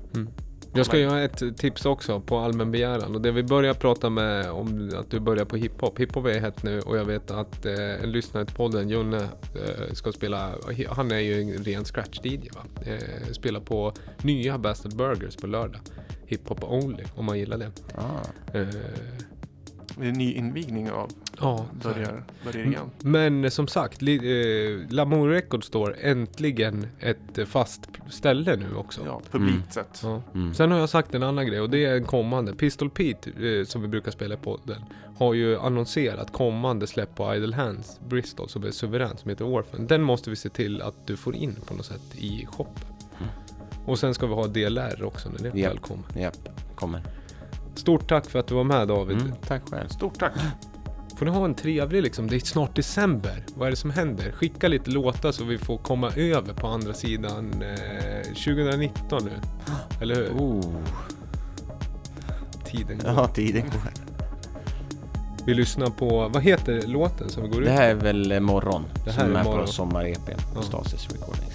Jag ska göra ett tips också på allmän begäran och det vi börjar prata med om att du börjar på hiphop. Hiphop är hett nu och jag vet att eh, en lyssnare till podden, Junne, eh, ska spela, han är ju en ren scratch-DJ va? Eh, spelar på nya Bastard Burgers på lördag. Hiphop only, om man gillar det. Ah. Eh, Det är en ny invigning av ja, så är det. börjar, börjar igen. Men som sagt, li, eh, Lamour Records står äntligen ett eh, fast ställe nu också. Ja, publikt sett. Ja. Mm. Sen har jag sagt en annan grej och det är en kommande. Pistol Pete, eh, som vi brukar spela på den, har ju annonserat kommande släpp på Idle Hands Bristol som är suverän, som heter Orphan. Den måste vi se till att du får in på något sätt i shop. Och sen ska vi ha DLR också när det Ja. väl kommer. Japp, kommer. Stort tack för att du var med David. Mm, tack själv. Stort tack! Får ni ha en trevlig liksom, det är snart december. Vad är det som händer? Skicka lite låtar så vi får komma över på andra sidan eh, 2019 nu. Eller hur? Oh. Tiden går. Ja, tiden går. Vi lyssnar på, vad heter låten som vi går ut Det här är väl Morgon, Det här som är är, Morgon. på sommar-EPn Ja. Stasis Recordings.